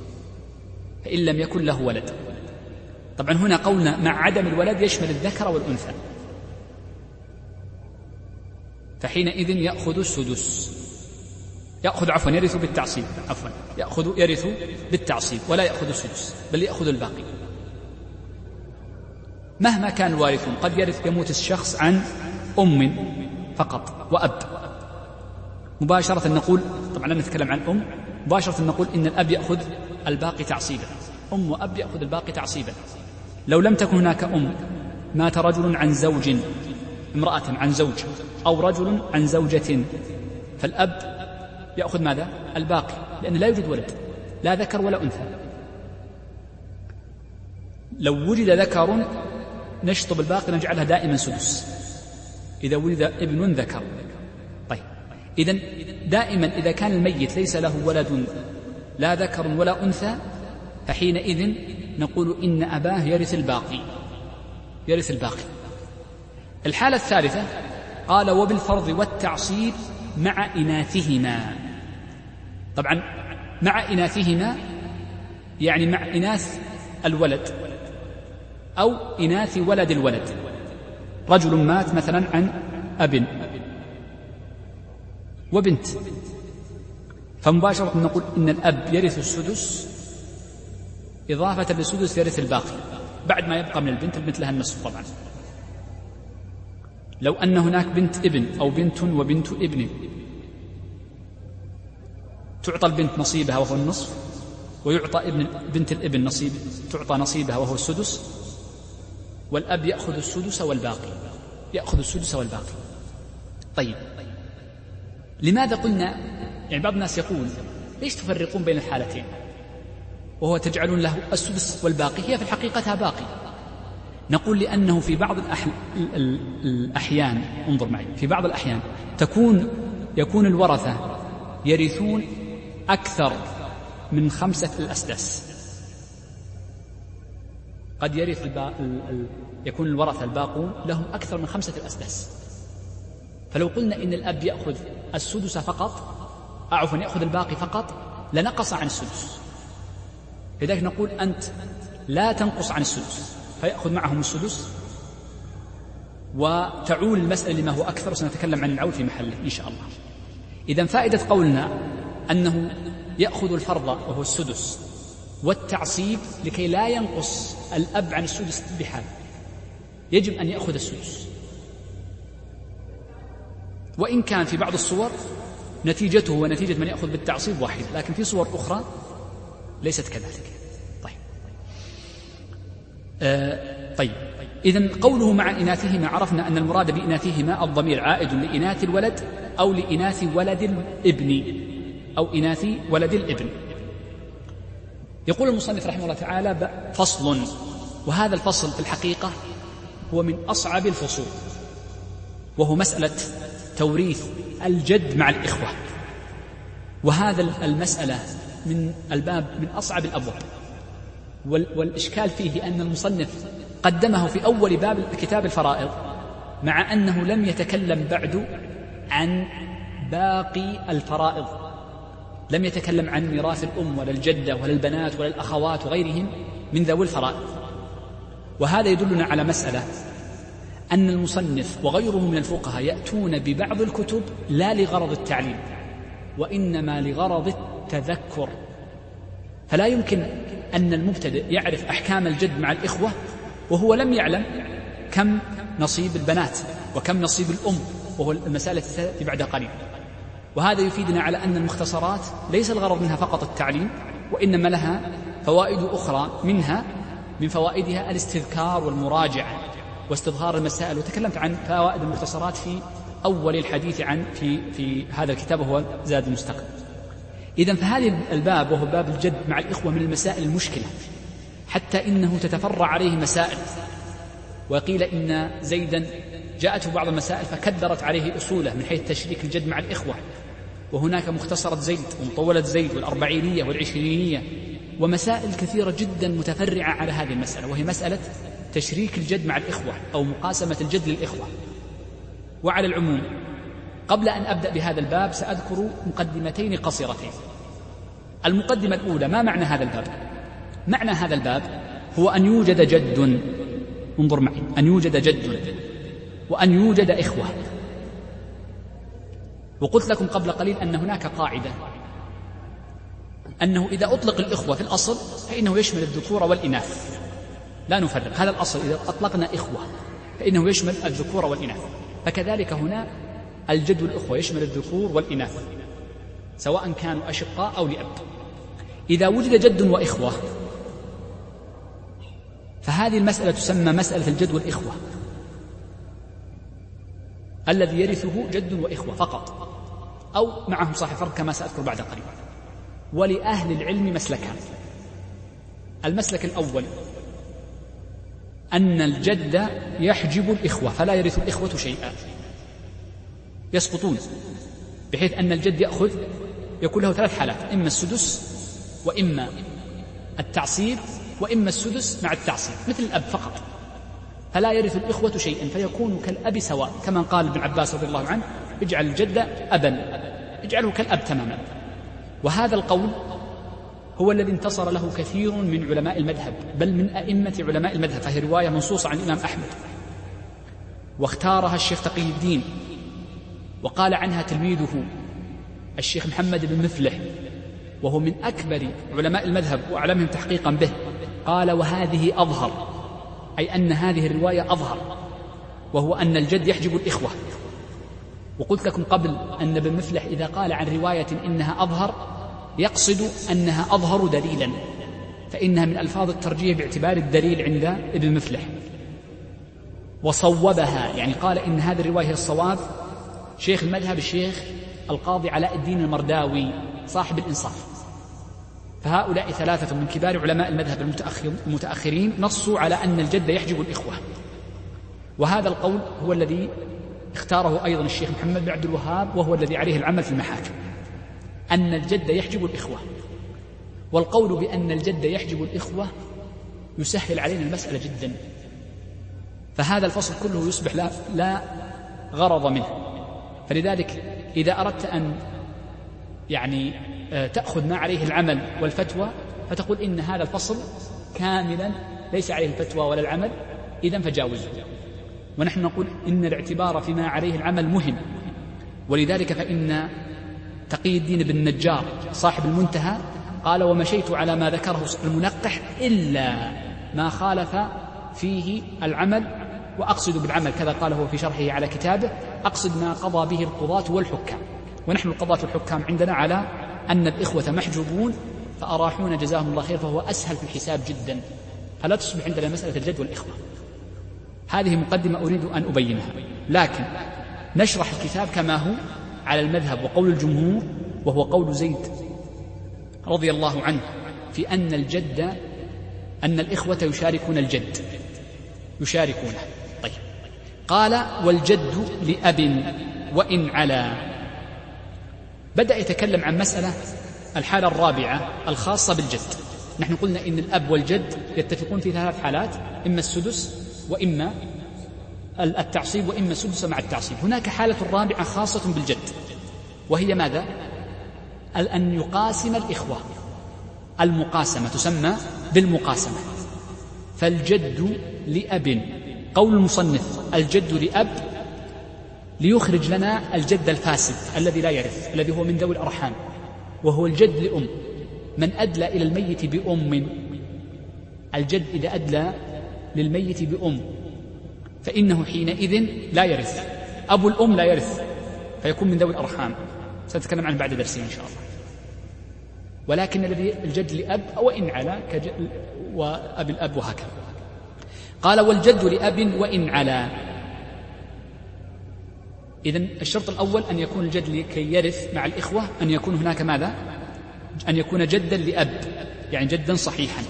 A: فإن لم يكن له ولد. طبعا هنا قولنا مع عدم الولد يشمل الذكر والأنثى. فحينئذ يأخذ السدس. يأخذ عفوا يرث بالتعصيب. عفوا يأخذ يرث بالتعصيب ولا يأخذ السدس بل يأخذ الباقي. مهما كان الوارث قد يرث يموت الشخص عن أم فقط وأب. مباشرة نقول طبعا لا نتكلم عن أم مباشرة نقول إن الأب يأخذ الباقي تعصيبا. أم وأب يأخذ الباقي تعصيبا. لو لم تكن هناك أم مات رجل عن زوج امرأة عن زوج أو رجل عن زوجة فالأب يأخذ ماذا؟ الباقي لأن لا يوجد ولد لا ذكر ولا أنثى. لو وجد ذكر نشطب الباقي نجعلها دائما سدس. إذا ولد ابن ذكر. طيب. إذا دائما إذا كان الميت ليس له ولد لا ذكر ولا أنثى فحينئذ نقول إن أباه يرث الباقي. يرث الباقي. الحالة الثالثة قال وبالفرض والتعصيب مع إناثهما. طبعا مع إناثهما يعني مع إناث الولد. أو إناث ولد الولد. رجل مات مثلا عن أب وبنت. فمباشرة نقول إن الأب يرث السدس إضافة للسدس يرث الباقي. بعد ما يبقى من البنت البنت لها النصف طبعا. لو أن هناك بنت ابن أو بنت وبنت ابن تعطى البنت نصيبها وهو النصف ويعطى ابن بنت الابن نصيب تعطى نصيبها وهو السدس والأب يأخذ السدس والباقي. يأخذ السدس والباقي. طيب. لماذا قلنا يعني بعض الناس يقول ليش تفرقون بين الحالتين؟ وهو تجعلون له السدس والباقي هي في الحقيقة باقي. نقول لأنه في بعض الأحيان انظر معي في بعض الأحيان تكون يكون الورثة يرثون أكثر من خمسة الأسداس. قد يرث البا... ال... ال... يكون الورثة الباقون لهم أكثر من خمسة الأسداس. فلو قلنا إن الأب يأخذ السدس فقط عفوا يأخذ الباقي فقط لنقص عن السدس. لذلك نقول أنت لا تنقص عن السدس فيأخذ معهم السدس. وتعول المسألة لما هو أكثر وسنتكلم عن العول في محله إن شاء الله. إذا فائدة قولنا أنه يأخذ الفرض وهو السدس. والتعصيب لكي لا ينقص الأب عن السدس بحال. يجب أن يأخذ السدس. وإن كان في بعض الصور نتيجته ونتيجة من يأخذ بالتعصيب واحدة لكن في صور أخرى ليست كذلك. طيب. آه طيب. إذا قوله مع إناثهما عرفنا أن المراد بإناثهما الضمير عائد لإناث الولد أو لإناث ولد الابن أو إناث ولد الابن. يقول المصنف رحمه الله تعالى فصل. وهذا الفصل في الحقيقة هو من أصعب الفصول. وهو مسألة توريث الجد مع الإخوة. وهذا المسألة من الباب من أصعب الأبواب. والإشكال فيه أن المصنف قدمه في أول باب كتاب الفرائض مع أنه لم يتكلم بعد عن باقي الفرائض. لم يتكلم عن ميراث الأم ولا الجدة ولا البنات ولا الأخوات وغيرهم من ذوي الفرائض. وهذا يدلنا على مسألة أن المصنف وغيره من الفقهاء يأتون ببعض الكتب لا لغرض التعليم وإنما لغرض التذكر. فلا يمكن أن المبتدئ يعرف أحكام الجد مع الإخوة وهو لم يعلم كم نصيب البنات وكم نصيب الأم وهو المسألة التي بعد قليل. وهذا يفيدنا على أن المختصرات ليس الغرض منها فقط التعليم وإنما لها فوائد أخرى منها من فوائدها الاستذكار والمراجعة واستظهار المسائل. وتكلمت عن فوائد المختصرات في أول الحديث عن في في هذا الكتاب وهو زاد المستقبل. إذا فهذه الباب وهو باب الجد مع الإخوة من المسائل المشكلة حتى إنه تتفرع عليه مسائل. وقيل إن زيدا جاءته بعض المسائل فكدرت عليه أصوله من حيث تشريك الجد مع الإخوة. وهناك مختصرة زيد ومطولة زيد والأربعينية والعشرينية ومسائل كثيرة جدا متفرعة على هذه المسألة وهي مسألة تشريك الجد مع الإخوة أو مقاسمة الجد للإخوة. وعلى العموم قبل أن أبدأ بهذا الباب سأذكر مقدمتين قصيرتين. المقدمة الأولى ما معنى هذا الباب؟ معنى هذا الباب هو أن يوجد جد انظر معي أن يوجد جد وأن يوجد إخوة. وقلت لكم قبل قليل أن هناك قاعدة. أنه إذا أطلق الإخوة في الأصل فإنه يشمل الذكور والإناث. لا نفرق هذا الأصل إذا أطلقنا إخوة فإنه يشمل الذكور والإناث. فكذلك هنا الجد والإخوة يشمل الذكور والإناث سواء كانوا أشقاء أو لأب. إذا وجد جد وإخوة فهذه المسألة تسمى مسألة الجد والإخوة. الذي يرثه جد وإخوة فقط. أو معهم صاحب فرد كما سأذكر بعد قليل. ولأهل العلم مسلكان. المسلك الأول أن الجد يحجب الإخوة فلا يرث الإخوة شيئا. يسقطون بحيث أن الجد يأخذ يكون له ثلاث حالات إما السدس وإما التعصيب وإما السدس مع التعصيب مثل الأب فقط. فلا يرث الإخوة شيئا فيكون كالأب سواء كما قال ابن عباس رضي الله عنه اجعل الجد أبا اجعله كالأب تماما. وهذا القول هو الذي انتصر له كثير من علماء المذهب بل من أئمة علماء المذهب. فهي رواية منصوصة عن الإمام أحمد. واختارها الشيخ تقي الدين وقال عنها تلميذه الشيخ محمد بن مفلح وهو من أكبر علماء المذهب وأعلمهم تحقيقا به. قال وهذه أظهر أي أن هذه الرواية أظهر وهو أن الجد يحجب الإخوة. وقلت لكم قبل أن ابن مفلح إذا قال عن رواية إنها أظهر يقصد أنها أظهر دليلا فإنها من ألفاظ الترجيح باعتبار الدليل عند ابن مفلح. وصوبها يعني قال إن هذه الرواية هي الصواب. شيخ المذهب الشيخ القاضي علاء الدين المرداوي صاحب الإنصاف. فهؤلاء ثلاثة من كبار علماء المذهب المتأخرين نصوا على أن الجد يحجب الإخوة. وهذا القول هو الذي اختاره أيضا الشيخ محمد بن عبد الوهاب وهو الذي عليه العمل في المحاكم. أن الجد يحجب الإخوة. والقول بأن الجد يحجب الإخوة يسهل علينا المسألة جدا. فهذا الفصل كله يصبح لا, لا غرض منه. فلذلك إذا أردت أن يعني آه، تأخذ ما عليه العمل والفتوى فتقول إن هذا الفصل كاملا ليس عليه الفتوى ولا العمل إذا فجاوزه. ونحن نقول إن الاعتبار فيما عليه العمل مهم. ولذلك فإن تقي الدين بن النجار صاحب المنتهى قال ومشيت على ما ذكره المنقح إلا ما خالف فيه العمل وأقصد بالعمل كذا قال هو في شرحه على كتابه أقصد ما قضى به القضاة والحكام. ونحن القضاة والحكام عندنا على أن الإخوة محجوبون فأراحونا جزاهم الله خير فهو أسهل في الحساب جدا. فلا تصبح عندنا مسألة الجد والإخوة. هذه مقدمة أريد أن أبينها. لكن نشرح الكتاب كما هو على المذهب وقول الجمهور وهو قول زيد رضي الله عنه في أن الجد أن الإخوة يشاركون الجد. يشاركونه. طيب. قال والجد لأب وإن علا. بدأ يتكلم عن مسألة الحالة الرابعة الخاصة بالجد. نحن قلنا إن الأب والجد يتفقون في ثلاث حالات إما السدس وإما التعصيب وإما السدس مع التعصيب. هناك حالة رابعة خاصة بالجد وهي ماذا؟ أن يقاسم الإخوة. المقاسمة تسمى بالمقاسمة. فالجد لأب قول المصنف الجد لأب ليخرج لنا الجد الفاسد الذي لا يرث الذي هو من ذوي الأرحام وهو الجد لأم. من أدلى إلى الميت بأم. الجد إذا أدلى للميت بأم. فإنه حينئذ لا يرث. أبو الأم لا يرث. فيكون من ذوي الأرحام. سنتكلم عنه بعد درسين إن شاء الله. ولكن الذي الجد لأب وإن علا وأبي الأب وهكذا. قال والجد لأب وإن علا. إذا الشرط الأول أن يكون الجد لكي يرث مع الإخوة أن يكون هناك ماذا؟ أن يكون جدا لأب. يعني جدا صحيحا.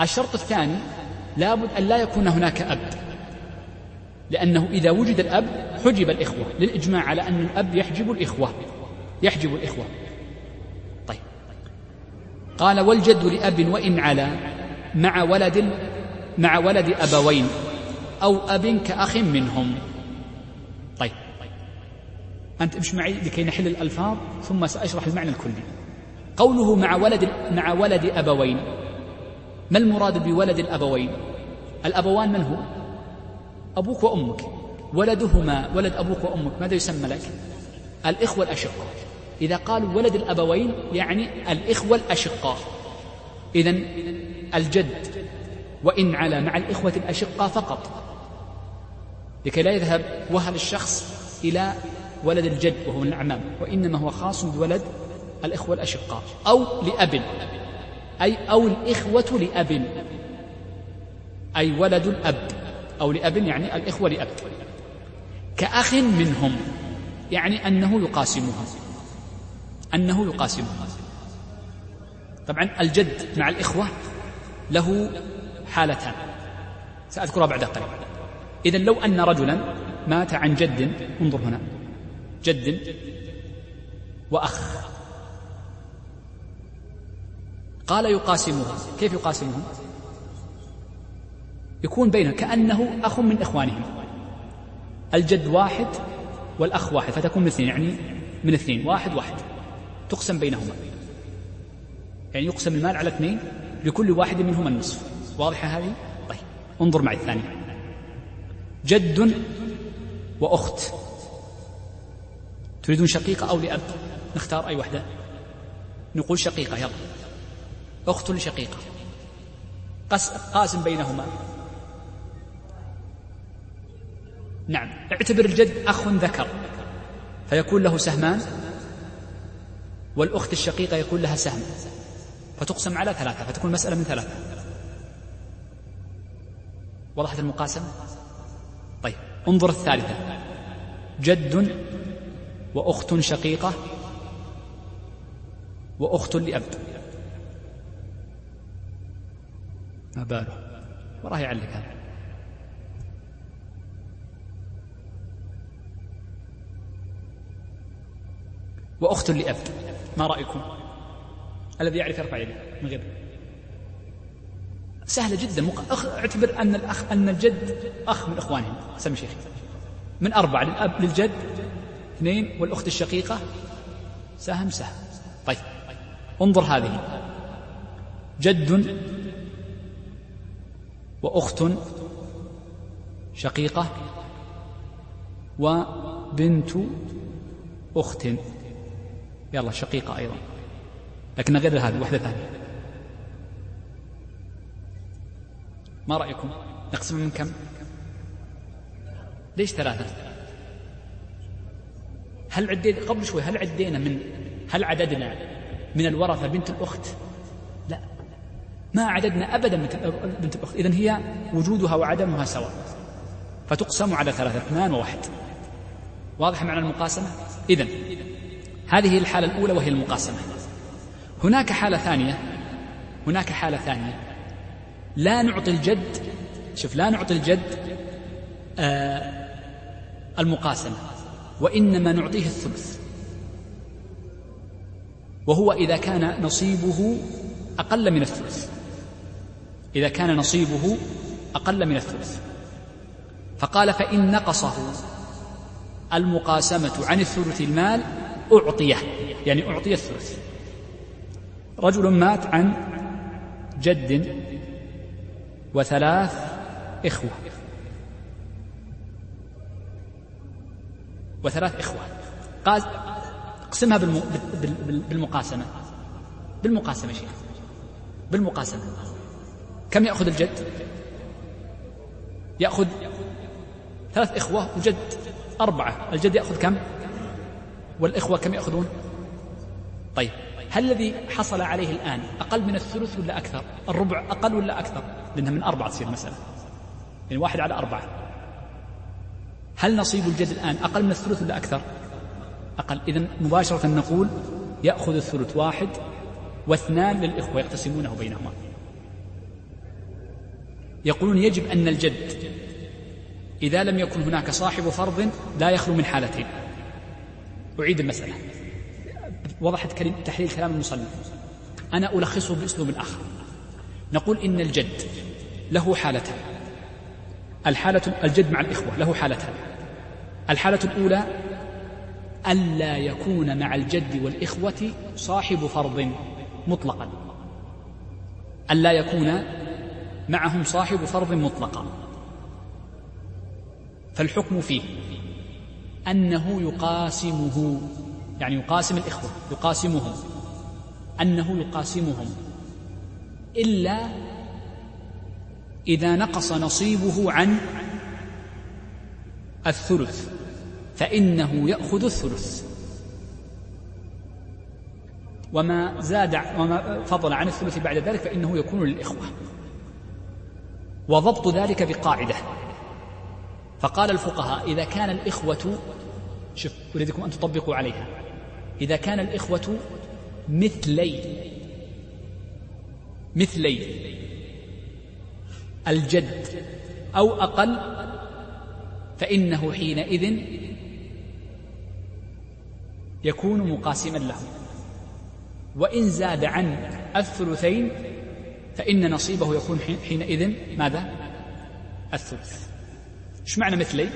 A: الشرط الثاني لابد أن لا يكون هناك أب. لأنه إذا وجد الأب حجب الإخوة. للإجماع على أن الأب يحجب الإخوة. يحجب الإخوة. طيب. قال والجد لأب وإن على مع ولد مع ولد أبوين أو أب كأخ منهم. طيب. أنت امش معي لكي نحل الألفاظ ثم سأشرح المعنى الكلي. قوله مع ولد مع ولد أبوين ما المراد بولد الأبوين؟ الأبوان من هو؟ أبوك وأمك. ولدهما ولد أبوك وأمك ماذا يسمى لك؟ الإخوة الأشقاء. إذا قالوا ولد الأبوين يعني الإخوة الأشقاء. إذا الجد وإن على مع الإخوة الأشقاء فقط. لكي لا يذهب وهل الشخص إلى ولد الجد وهو من الأعمام وإنما هو خاص بولد الإخوة الأشقاء أو لأب. أي أو الإخوة لأب. أي ولد الأب. أو لأب يعني الإخوة لأب. كأخ منهم. يعني أنه يقاسمها أنه يقاسمها طبعا الجد مع الإخوة له حالتان. سأذكرها بعد قليل. إذا لو أن رجلا مات عن جد انظر هنا. جد وأخ قال يقاسمها كيف يقاسمهم؟ يكون بينه كأنه أخ من إخوانهم. الجد واحد والأخ واحد فتكون من اثنين يعني من اثنين واحد واحد. تقسم بينهما. يعني يقسم المال على اثنين لكل واحد منهما النصف. واضحة هذه؟ طيب انظر معي الثانية جد وأخت. تريدون شقيقة أو لأب؟ نختار أي واحدة نقول شقيقة يلا. أخت لشقيقة قاسم بينهما. نعم. اعتبر الجد أخ ذكر. فيكون له سهمان. والأخت الشقيقة يكون لها سهم. فتقسم على ثلاثة فتكون مسألة من ثلاثة. وضحت المقاسمة طيب. انظر الثالثة. جد وأخت شقيقة وأخت لأب. ما باله؟ وراه يعلق هذا. وأخت لأب ما رأيكم؟ الذي يعرف يرفع يده من غير. سهلة جدا. مق... أخ... اعتبر أن الأخ أن الجد أخ من إخوانهم سمي شيخي. من أربعة للأب للجد. اثنين والأخت الشقيقة. سهم سهم. طيب. انظر هذه. جد وأخت شقيقة وبنت أخت. يلا شقيقة أيضا. لكن غير هذه واحدة ثانية. ما رأيكم؟ نقسم من كم؟ ليش ثلاثة؟ هل عدينا قبل شوي هل عدينا من هل عددنا من الورثة بنت الأخت؟ لا ما عددنا أبدا بنت الأخت إذن هي وجودها وعدمها سواء. فتقسم على ثلاثة اثنان وواحد. واضح معنى المقاسمة؟ إذن هذه الحالة الأولى وهي المقاسمة. هناك حالة ثانية هناك حالة ثانية. لا نعطي الجد شوف لا نعطي الجد آه المقاسمة وإنما نعطيه الثلث. وهو إذا كان نصيبه أقل من الثلث. إذا كان نصيبه أقل من الثلث. فقال فإن نقصه المقاسمة عن الثلث المال أعطيه يعني أعطي الثلث. رجل مات عن جد وثلاث إخوة. وثلاث إخوة. قال اقسمها بالمقاسمة. بالمقاسمة شيخ. بالمقاسمة. كم يأخذ الجد؟ يأخذ ثلاث إخوة وجد أربعة. الجد يأخذ كم؟ والإخوة كم يأخذون؟ طيب هل الذي حصل عليه الآن أقل من الثلث ولا أكثر؟ الربع أقل ولا أكثر؟ لأنها من أربعة تصير مسألة. يعني واحد على أربعة. هل نصيب الجد الآن أقل من الثلث ولا أكثر؟ أقل. إذا مباشرة نقول يأخذ الثلث واحد واثنان للإخوة يقتسمونه بينهما. يقولون يجب أن الجد إذا لم يكن هناك صاحب فرض لا يخلو من حالتين. أعيد المسألة. وضحت كلمة تحليل كلام المصنف. أنا ألخصه بأسلوب آخر. نقول إن الجد له حالتان. الحالة الجد مع الإخوة له حالتان. الحالة الأولى ألا يكون مع الجد والإخوة صاحب فرض مطلقا. ألا يكون معهم صاحب فرض مطلقا. فالحكم فيه أنه يقاسمه يعني يقاسم الإخوة يقاسمهم. أنه يقاسمهم. إلا إذا نقص نصيبه عن الثلث فإنه يأخذ الثلث. وما زاد وما فضل عن الثلث بعد ذلك فإنه يكون للإخوة. وضبط ذلك بقاعدة. فقال الفقهاء إذا كان الإخوة شوف أريدكم أن تطبقوا عليها. إذا كان الإخوة مثلي مثلي الجد أو أقل فإنه حينئذ يكون مقاسما له وإن زاد عن الثلثين فإن نصيبه يكون حينئذ ماذا؟ الثلث إيش معنى مثلي؟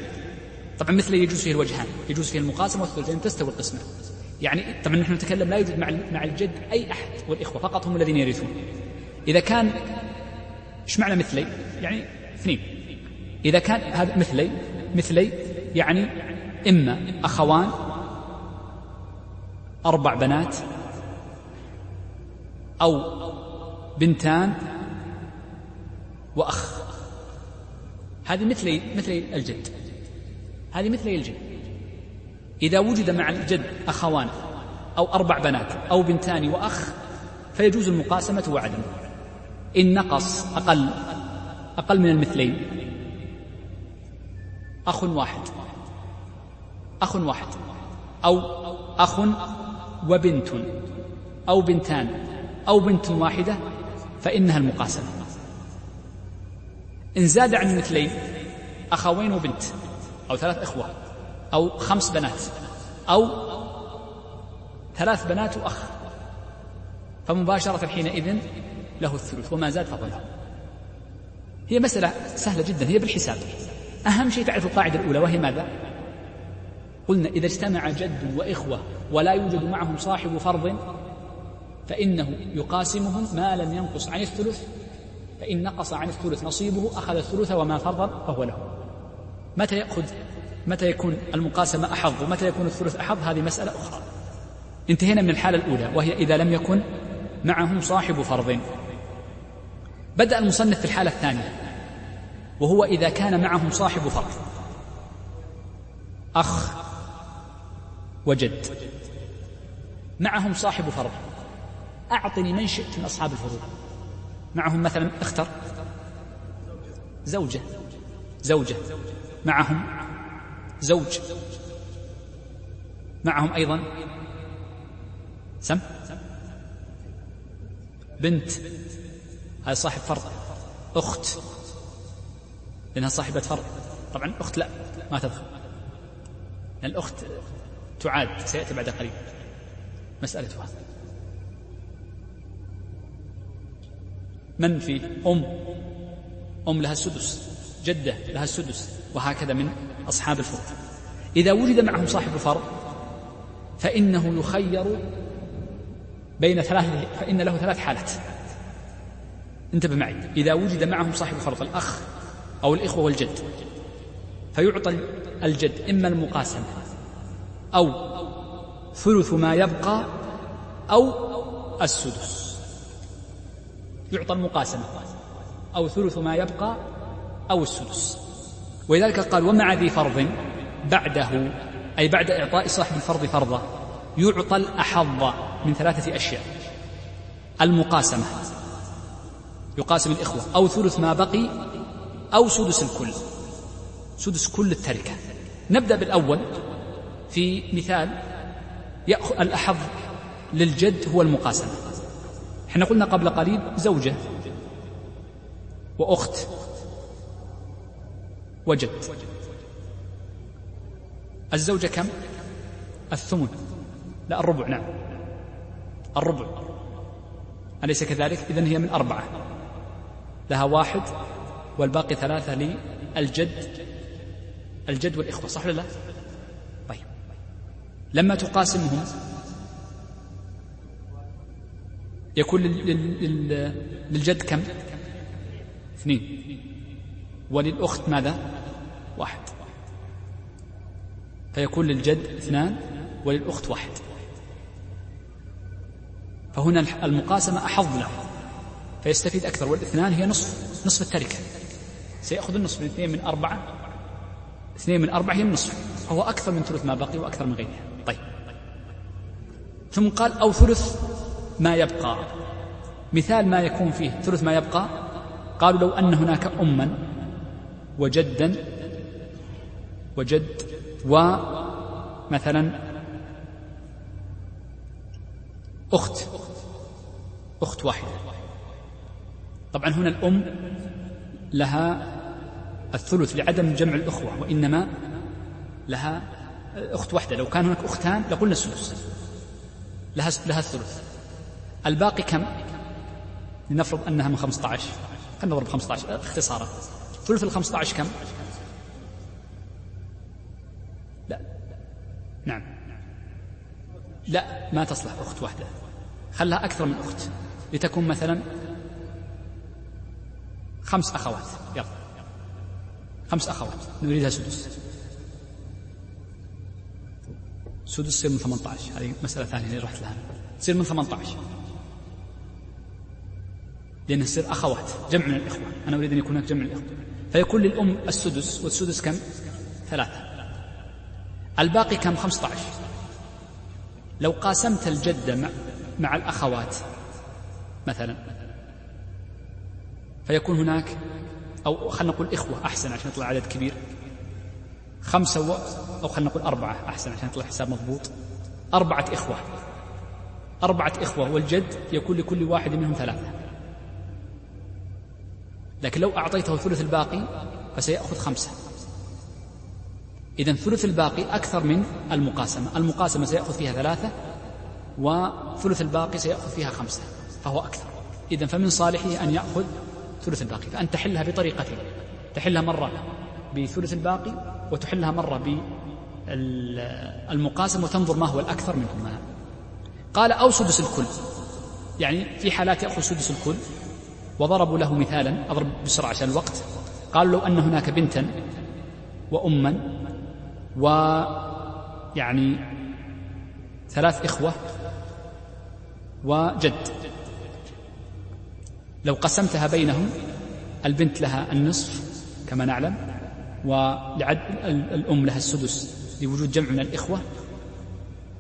A: طبعا مثلي يجوز فيه الوجهان يجوز فيه المقاسمة والثلثين تستوي القسمة يعني طبعا نحن نتكلم لا يوجد مع مع الجد أي أحد والإخوة فقط هم الذين يرثون إذا كان إيش معنى مثلي؟ يعني اثنين إذا كان هذا مثلي مثلي يعني إما أخوان أربع بنات أو بنتان وأخ. هذه مثل مثل الجد. هذه مثل الجد. إذا وجد مع الجد أخوان أو أربع بنات أو بنتان وأخ فيجوز المقاسمة وعدم. إن نقص أقل أقل من المثلين. أخ واحد. أخ واحد. أو أخ وبنت أو بنتان أو بنت واحدة فإنها المقاسمة. إن زاد عن مثلين أخوين وبنت؟ أو ثلاث إخوة. أو خمس بنات. أو ثلاث بنات وأخ. فمباشرة حينئذ له الثلث وما زاد فضله هي مسألة سهلة جدا هي بالحساب. أهم شيء تعرف القاعدة الأولى وهي ماذا؟ قلنا إذا اجتمع جد وإخوة ولا يوجد معهم صاحب فرض فإنه يقاسمهم ما لم ينقص عن الثلث فإن نقص عن الثلث نصيبه أخذ الثلث وما فرض فهو له. متى يأخذ؟ متى يكون المقاسمة أحظ؟ ومتى يكون الثلث أحظ؟ هذه مسألة أخرى. انتهينا من الحالة الأولى وهي إذا لم يكن معهم صاحب فرض. بدأ المصنف في الحالة الثانية وهو إذا كان معهم صاحب فرض. أخ وجد. معهم صاحب فرض. أعطني من شئت من أصحاب الفروض معهم مثلا اختر. زوجة. زوجة. معهم زوج. معهم أيضا سم. بنت. هذا صاحب فرض. أخت. لأنها صاحبة فرض. طبعا أخت لا ما تدخل لأن الأخت تعاد سيأتي بعد قليل. مسألتها من في أم. أم لها السدس جدة لها السدس وهكذا من أصحاب الفروض إذا وجد معهم صاحب فرض فإنه يخير بين ثلاث فإن له ثلاث حالات. انتبه معي. إذا وجد معهم صاحب فرض الأخ أو الإخوة والجد فيعطى الجد إما المقاسمة أو ثلث ما يبقى أو السدس. يعطى المقاسمة أو ثلث ما يبقى أو السدس. ولذلك قال ومع ذي فرض بعده؟ أي بعد إعطاء صاحب الفرض فرضه يعطى الأحظ من ثلاثة أشياء. المقاسمة يقاسم الإخوة أو ثلث ما بقي أو سدس الكل. سدس كل التركة. نبدأ بالأول في مثال يأخذ الأحظ للجد هو المقاسمة. إحنا قلنا قبل قليل زوجة وأخت وجد. الزوجة كم؟ الثمن. لا الربع نعم. الربع. أليس كذلك؟ إذن هي من أربعة. لها واحد والباقي ثلاثة للجد. الجد والإخوة صح ولا لا؟ طيب. لما تقاسمهم يكون للجد كم؟ اثنين. وللأخت ماذا؟ واحد. فيكون للجد اثنان وللأخت واحد. فهنا المقاسمة أحظ له فيستفيد أكثر والاثنان هي نصف نصف التركة. سيأخذ النصف من اثنين من أربعة اثنين من أربعة هي النصف. فهو أكثر من ثلث ما بقي وأكثر من غيرها. طيب. ثم قال أو ثلث ما يبقى. مثال ما يكون فيه ثلث ما يبقى. قالوا لو أن هناك أما وجدا وجد ومثلا أخت أخت واحدة. طبعا هنا الأم لها الثلث لعدم جمع الأخوة وإنما لها أخت واحدة. لو كان هناك أختان لقلنا السدس لها لها الثلث. الباقي كم؟ لنفرض أنها من 15 خلينا نضرب 15 اختصارا. ثلث ال 15 كم؟ لا. نعم. لا ما تصلح أخت واحدة. خلها أكثر من أخت. لتكون مثلا خمس أخوات. يلا. خمس أخوات. نريدها سدس. سدس تصير من 18 هذه مسألة ثانية اللي رحت لها. تصير من 18 لأنها تصير أخوات جمع من الإخوة. أنا أريد أن يكون هناك جمع من الإخوة. فيكون للأم السدس والسدس كم؟ ثلاثة. الباقي كم؟ خمسة عشر. لو قاسمت الجدة مع, مع الأخوات مثلا فيكون هناك أو خلينا نقول إخوة أحسن عشان يطلع عدد كبير. خمسة و... أو خلينا نقول أربعة أحسن عشان يطلع حساب مضبوط. أربعة إخوة. أربعة إخوة والجد يكون لكل واحد منهم ثلاثة. لكن لو أعطيته ثلث الباقي فسيأخذ خمسة. إذا ثلث الباقي أكثر من المقاسمة. المقاسمة سيأخذ فيها ثلاثة وثلث الباقي سيأخذ فيها خمسة فهو أكثر. إذا فمن صالحه أن يأخذ ثلث الباقي. فأن تحلها بطريقتين. تحلها مرة بثلث الباقي وتحلها مرة بالمقاسم وتنظر ما هو الأكثر منهما. قال أو سدس الكل. يعني في حالات يأخذ سدس الكل. وضربوا له مثالا أضرب بسرعة عشان الوقت. قالوا لو أن هناك بنتا وأما ويعني ثلاث إخوة وجد. لو قسمتها بينهم البنت لها النصف كما نعلم ولعد الأم لها السدس لوجود جمع من الإخوة.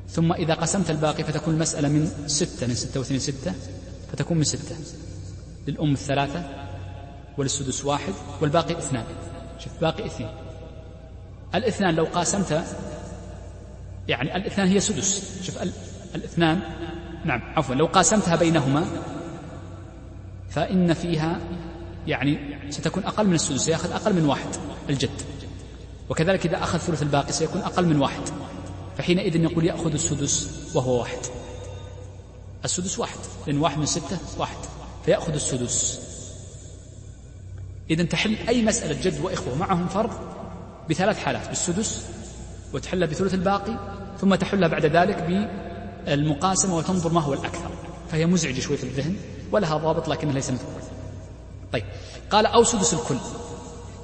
A: ثم إذا قسمت الباقي فتكون المسألة من ستة من ستة واثنين ستة فتكون من ستة. للأم الثلاثة وللسدس واحد والباقي اثنان. شوف باقي اثنين. الاثنان لو قاسمت يعني الاثنان هي سدس. شوف الاثنان نعم عفوا لو قاسمتها بينهما فإن فيها يعني ستكون أقل من السدس سيأخذ أقل من واحد الجد. وكذلك إذا أخذ ثلث الباقي سيكون أقل من واحد. فحينئذ يقول يأخذ السدس وهو واحد. السدس واحد لأن واحد من ستة واحد. فيأخذ السدس. إذا تحل أي مسألة جد وإخوة معهم فرض بثلاث حالات بالسدس وتحلها بثلث الباقي ثم تحلها بعد ذلك بالمقاسمة وتنظر ما هو الأكثر. فهي مزعجة شوي في الذهن ولها ضابط لكنها ليس مثل طيب قال أو سدس الكل.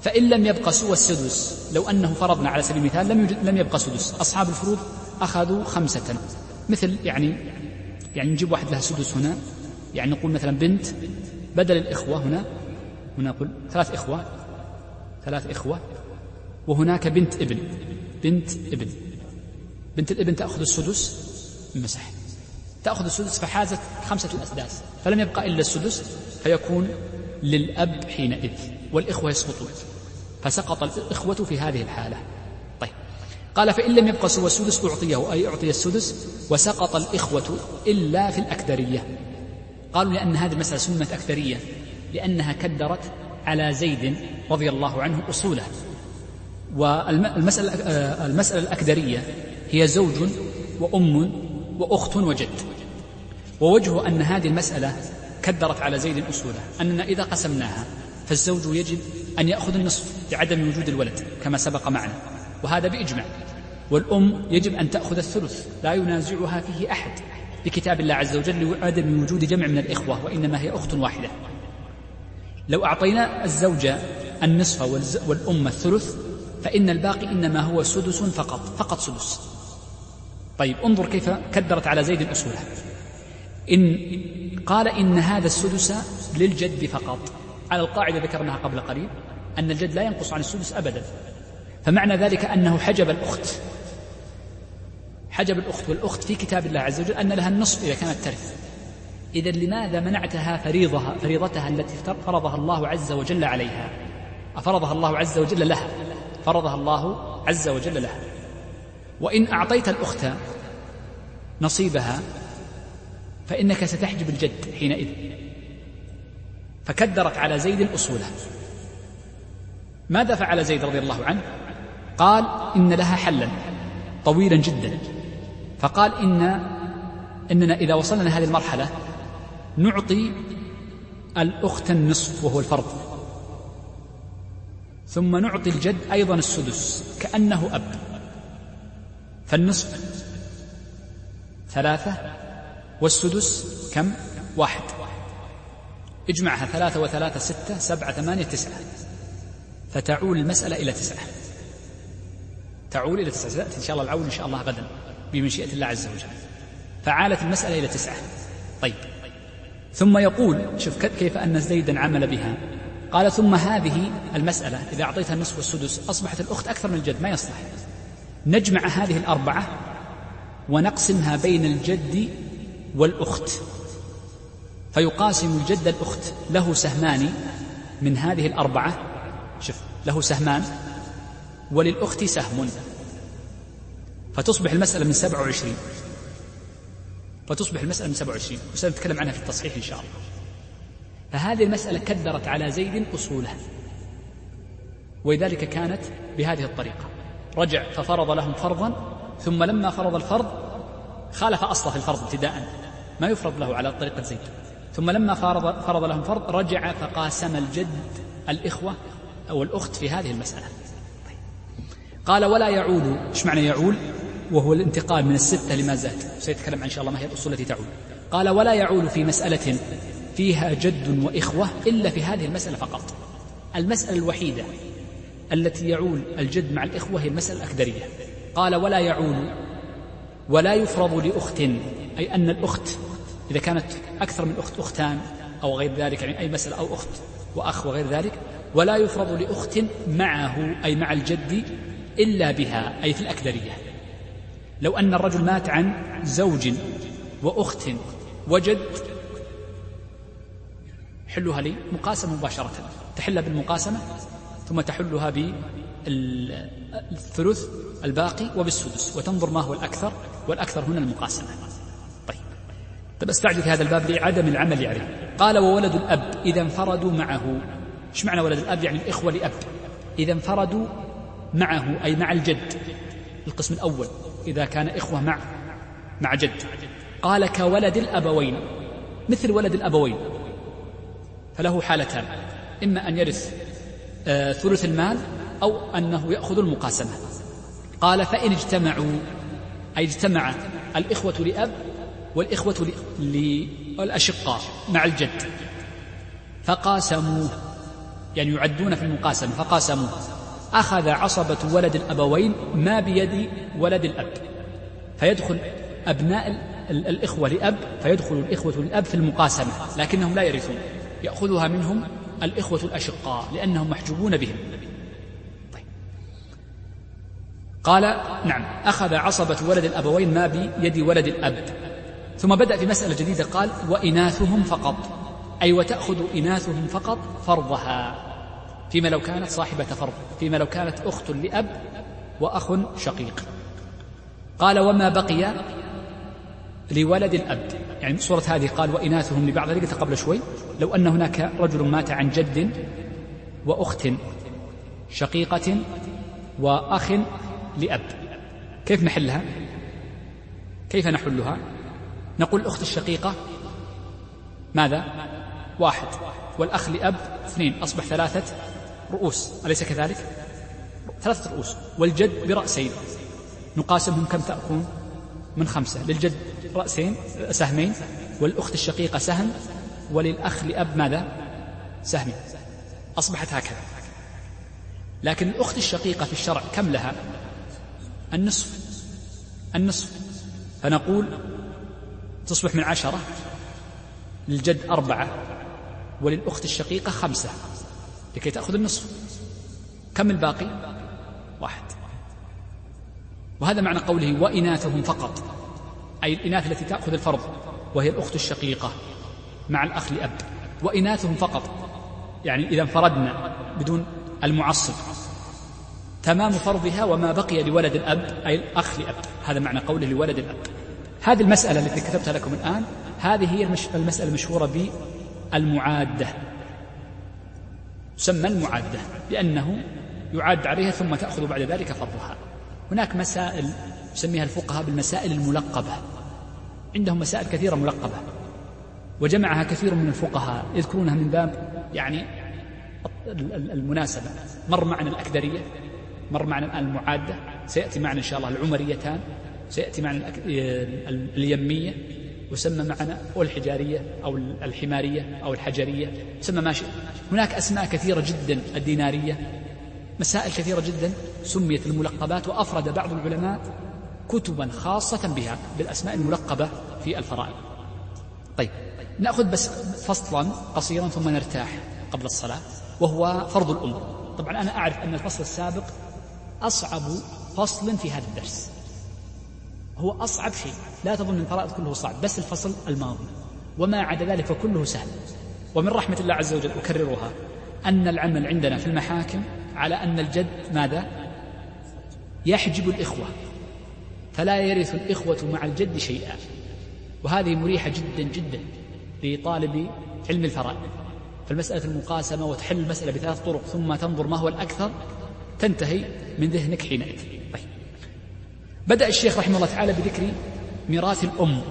A: فإن لم يبقى سوى السدس لو أنه فرضنا على سبيل المثال لم, يوجد لم يبقى سدس أصحاب الفروض أخذوا خمسة. مثل يعني يعني نجيب واحد لها سدس هنا يعني نقول مثلا بنت بدل الإخوة هنا هنا نقول ثلاث إخوة ثلاث إخوة وهناك بنت إبن بنت إبن. بنت الإبن تأخذ السدس مسح. تأخذ السدس فحازت خمسة الأسداس فلم يبقى إلا السدس فيكون للأب حينئذ والإخوة يسقطون. فسقط الإخوة في هذه الحالة. طيب. قال فإن لم يبقى سوى السدس أعطيه أي أعطي السدس وسقط الإخوة إلا في الأكدرية. قالوا لأن هذه المسألة سمت أكدرية لأنها كدرت على زيد رضي الله عنه أصوله والمسألة المسألة الأكدرية هي زوج وأم وأخت وجد. ووجه أن هذه المسألة كدرت على زيد أصوله أننا إذا قسمناها فالزوج يجب أن يأخذ النصف لعدم وجود الولد كما سبق معنا وهذا بإجماع. والأم يجب أن تأخذ الثلث لا ينازعها فيه أحد. بكتاب الله عز وجل لعدم وجود جمع من الإخوة وإنما هي أخت واحدة. لو أعطينا الزوج النصف والأم الثلث فإن الباقي إنما هو سدس فقط فقط سدس. طيب انظر كيف كدرت على زيد أصولها إن قال إن هذا السدس للجد فقط. على القاعدة ذكرناها قبل قليل أن الجد لا ينقص عن السدس أبدا. فمعنى ذلك أنه حجب الأخت. حجب الأخت والأخت في كتاب الله عز وجل أن لها النصف إذا كانت ترث. إذا لماذا منعتها فريضها فريضتها التي فرضها الله عز وجل عليها؟ أفرضها الله عز وجل لها. فرضها الله عز وجل لها. وإن أعطيت الأخت نصيبها فإنك ستحجب الجد حينئذ. فكدرت على زيد أصولها ماذا فعل زيد رضي الله عنه؟ قال إن لها حلا طويلا جدا. فقال إن إننا إذا وصلنا هذه المرحلة نعطي الأخت النصف وهو الفرض. ثم نعطي الجد أيضا السدس كأنه أب. فالنصف ثلاثة والسدس كم؟ واحد. اجمعها ثلاثة وثلاثة ستة سبعة ثمانية تسعة. فتعول المسألة إلى تسعة. تعول إلى تسعة. إن شاء الله العون إن شاء الله غدا. بمشيئة الله عز وجل. فعالت المسألة إلى تسعة. طيب. ثم يقول شوف كيف أن زيدا عمل بها. قال ثم هذه المسألة إذا أعطيتها النصف والسدس أصبحت الأخت أكثر من الجد. ما يصلح. نجمع هذه الأربعة ونقسمها بين الجد والأخت. فيقاسم الجد الأخت له سهمان من هذه الأربعة. شوف له سهمان وللأخت سهم. فتصبح المسألة من سبعة وعشرين. فتصبح المسألة من سبعة وعشرين وسنتكلم عنها في التصحيح إن شاء الله. فهذه المسألة كدرت على زيد أصولها. ولذلك كانت بهذه الطريقة. رجع ففرض لهم فرضا ثم لما فرض الفرض خالف أصله في الفرض ابتداء. ما يفرض له على طريقة زيد. ثم لما فرض, فرض لهم فرض رجع فقاسم الجد الإخوة أو الأخت في هذه المسألة. طيب. قال ولا يعول. إيش معنى يعول؟ وهو الانتقال من الستة لما زاد. سيتكلم عن إن شاء الله ما هي الأصول التي تعول قال ولا يعول في مسألة فيها جد وإخوة إلا في هذه المسألة فقط. المسألة الوحيدة التي يعول الجد مع الإخوة هي المسألة الأكدرية قال ولا يعول ولا يفرض لأخت أي أن الأخت إذا كانت أكثر من أخت أختان أو غير ذلك يعني أي مسألة أو أخت وأخ وغير ذلك ولا يفرض لأخت معه أي مع الجد إلا بها أي في الأكدرية. لو أن الرجل مات عن زوج وأخت وجد حلها لي مقاسمة مباشرة. تحلها بالمقاسمة ثم تحلها بالثلث الباقي وبالسدس وتنظر ما هو الأكثر والأكثر هنا المقاسمة. طيب. طيب أستعجل في هذا الباب لعدم العمل عليه. قال وولد الأب إذا انفردوا معه. إيش معنى ولد الأب؟ يعني الإخوة لأب. إذا انفردوا معه أي مع الجد. القسم الأول. إذا كان إخوة مع مع جد. قال كولد الأبوين مثل ولد الأبوين. فله حالتان. إما أن يرث آه ثلث المال أو أنه يأخذ المقاسمة. قال فإن اجتمعوا أي اجتمع الإخوة لأب والإخوة للأشقاء مع الجد. فقاسموه يعني يعدون في المقاسمة فقاسموه. أخذ عصبة ولد الأبوين ما بيد ولد الأب. فيدخل أبناء الإخوة لأب فيدخل الإخوة لأب في المقاسمة لكنهم لا يرثون. يأخذها منهم الإخوة الأشقاء لأنهم محجوبون بهم. طيب. قال نعم أخذ عصبة ولد الأبوين ما بيد ولد الأب. ثم بدأ في مسألة جديدة قال وإناثهم فقط. أي وتأخذ إناثهم فقط فرضها. فيما لو كانت صاحبة فرض فيما لو كانت أخت لأب وأخ شقيق. قال وما بقي لولد الأب. يعني سورة هذه قال وإناثهم لبعض. قلت قبل شوي. لو أن هناك رجل مات عن جد وأخت شقيقة وأخ لأب كيف نحلها؟ كيف نحلها؟ نقول الأخت الشقيقة ماذا؟ واحد. والأخ لأب اثنين أصبح ثلاثة رؤوس. أليس كذلك؟ ثلاثة رؤوس. والجد برأسين. نقاسمهم كم تأكون من خمسة. للجد رأسين سهمين. والأخت الشقيقة سهم. وللأخ لأب ماذا؟ سهمين. أصبحت هكذا. لكن الأخت الشقيقة في الشرع كم لها؟ النصف. النصف. فنقول تصبح من عشرة. للجد أربعة. وللأخت الشقيقة خمسة. لكي تأخذ النصف. كم الباقي؟ واحد. وهذا معنى قوله وإناثهم فقط. أي الإناث التي تأخذ الفرض وهي الأخت الشقيقة مع الأخ لأب. وإناثهم فقط. يعني إذا انفردنا بدون المعصب. تمام فرضها وما بقي لولد الأب أي الأخ لأب. هذا معنى قوله لولد الأب. هذه المسألة التي كتبتها لكم الآن هذه هي المسألة المشهورة بالمعادة. تسمى المعادة لأنه يعاد عليها ثم تأخذ بعد ذلك فرضها هناك مسائل يسميها الفقهاء بالمسائل الملقبة. عندهم مسائل كثيرة ملقبة وجمعها كثير من الفقهاء يذكرونها من باب يعني المناسبة. مر معنا الأكدرية مر معنا الآن المعادة سيأتي معنا إن شاء الله العمريتان سيأتي معنا اليمية وسمى معنا أو الحجارية أو الحمارية أو الحجرية سمى ما شئ هناك أسماء كثيرة جدا الدينارية. مسائل كثيرة جدا سميت الملقبات وأفرد بعض العلماء كتبا خاصة بها بالأسماء الملقبة في الفرائض. طيب نأخذ بس فصلا قصيرا ثم نرتاح قبل الصلاة وهو فرض الأم طبعا أنا أعرف أن الفصل السابق أصعب فصل في هذا الدرس. هو أصعب شيء. لا تظن الفرائض كله صعب بس الفصل الماضي. وما عدا ذلك فكله سهل. ومن رحمة الله عز وجل أكررها أن العمل عندنا في المحاكم على أن الجد ماذا؟ يحجب الإخوة. فلا يرث الإخوة مع الجد شيئا. وهذه مريحة جدا جدا لطالب علم الفرائض. فالمسألة المقاسمة وتحل المسألة بثلاث طرق ثم تنظر ما هو الأكثر تنتهي من ذهنك حينئذ. بدأ الشيخ رحمه الله تعالى بذكر ميراث الأم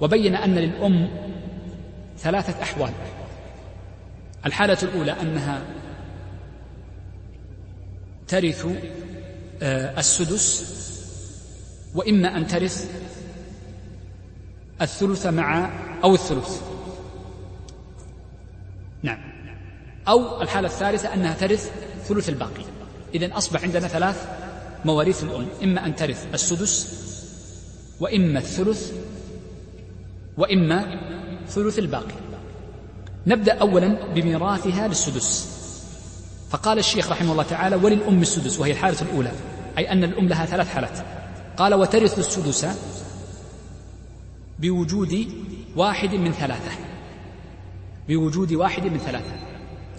A: وبين أن للأم ثلاثة أحوال. الحالة الأولى أنها ترث آه، السدس وإما أن ترث الثلث مع أو الثلث. نعم. أو الحالة الثالثة أنها ترث ثلث الباقي. إذا أصبح عندنا ثلاث مواريث الأم إما أن ترث السدس وإما الثلث وإما ثلث الباقي. نبدأ أولا بميراثها للسدس. فقال الشيخ رحمه الله تعالى وللأم السدس وهي الحالة الأولى أي أن الأم لها ثلاث حالات. قال وترث السدس بوجود واحد من ثلاثة بوجود واحد من ثلاثة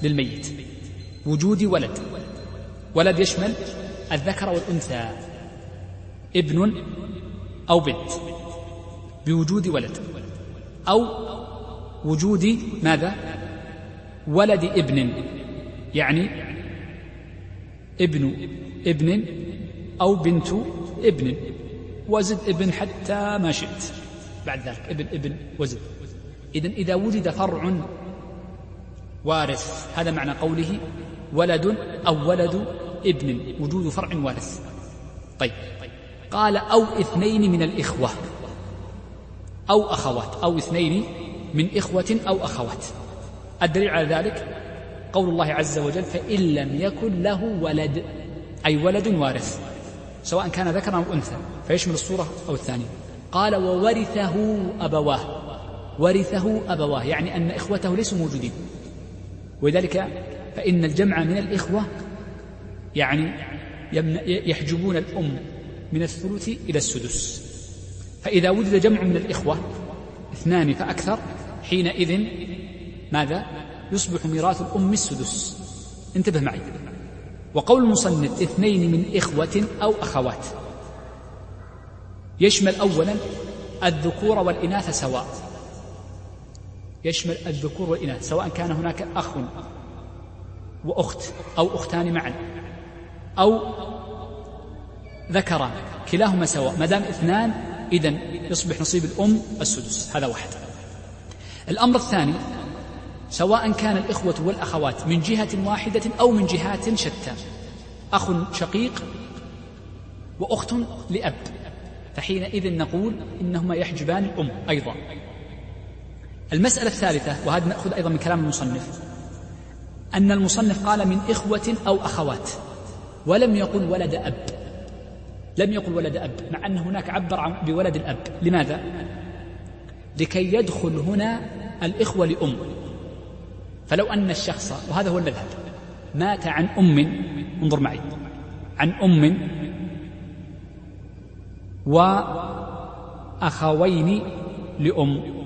A: للميت وجود ولد ولد يشمل الذكر والأنثى ابن أو بنت بوجود ولد أو وجود ماذا؟ ولد ابن يعني ابن ابن أو بنت ابن وزد ابن حتى ما شئت. بعد ذلك ابن ابن وزد. إذا إذا وجد فرع وارث هذا معنى قوله ولد أو ولد ابن وجود فرع وارث. طيب. قال أو اثنين من الإخوة. أو أخوات. أو اثنين من إخوة أو أخوات. الدليل على ذلك قول الله عز وجل فإن لم يكن له ولد أي ولد وارث. سواء كان ذكرا أو أنثى. فيشمل الصورة أو الثانية. قال وورثه أبواه. ورثه أبواه. يعني أن إخوته ليسوا موجودين. ولذلك فإن الجمع من الإخوة يعني يحجبون الأم من الثلث إلى السدس. فإذا وجد جمع من الإخوة اثنان فأكثر حينئذ ماذا؟ يصبح ميراث الأم السدس. انتبه معي. وقول المصنف اثنين من إخوة أو أخوات. يشمل أولا الذكور والإناث سواء. يشمل الذكور والإناث سواء كان هناك أخ وأخت أو أختان معا. أو ذكران كلاهما سواء ما دام اثنان إذا يصبح نصيب الأم السدس هذا واحد. الأمر الثاني سواء كان الإخوة والأخوات من جهة واحدة أو من جهات شتى أخ شقيق وأخت لأب فحينئذ نقول إنهما يحجبان الأم أيضا. المسألة الثالثة وهذا نأخذ أيضا من كلام المصنف أن المصنف قال من إخوة أو أخوات. ولم يقل ولد أب. لم يقل ولد أب مع أن هناك عبر بولد الأب. لماذا؟ لكي يدخل هنا الإخوة لأم. فلو أن الشخص وهذا هو المذهب مات عن أم انظر معي عن أم وأخوين لأم.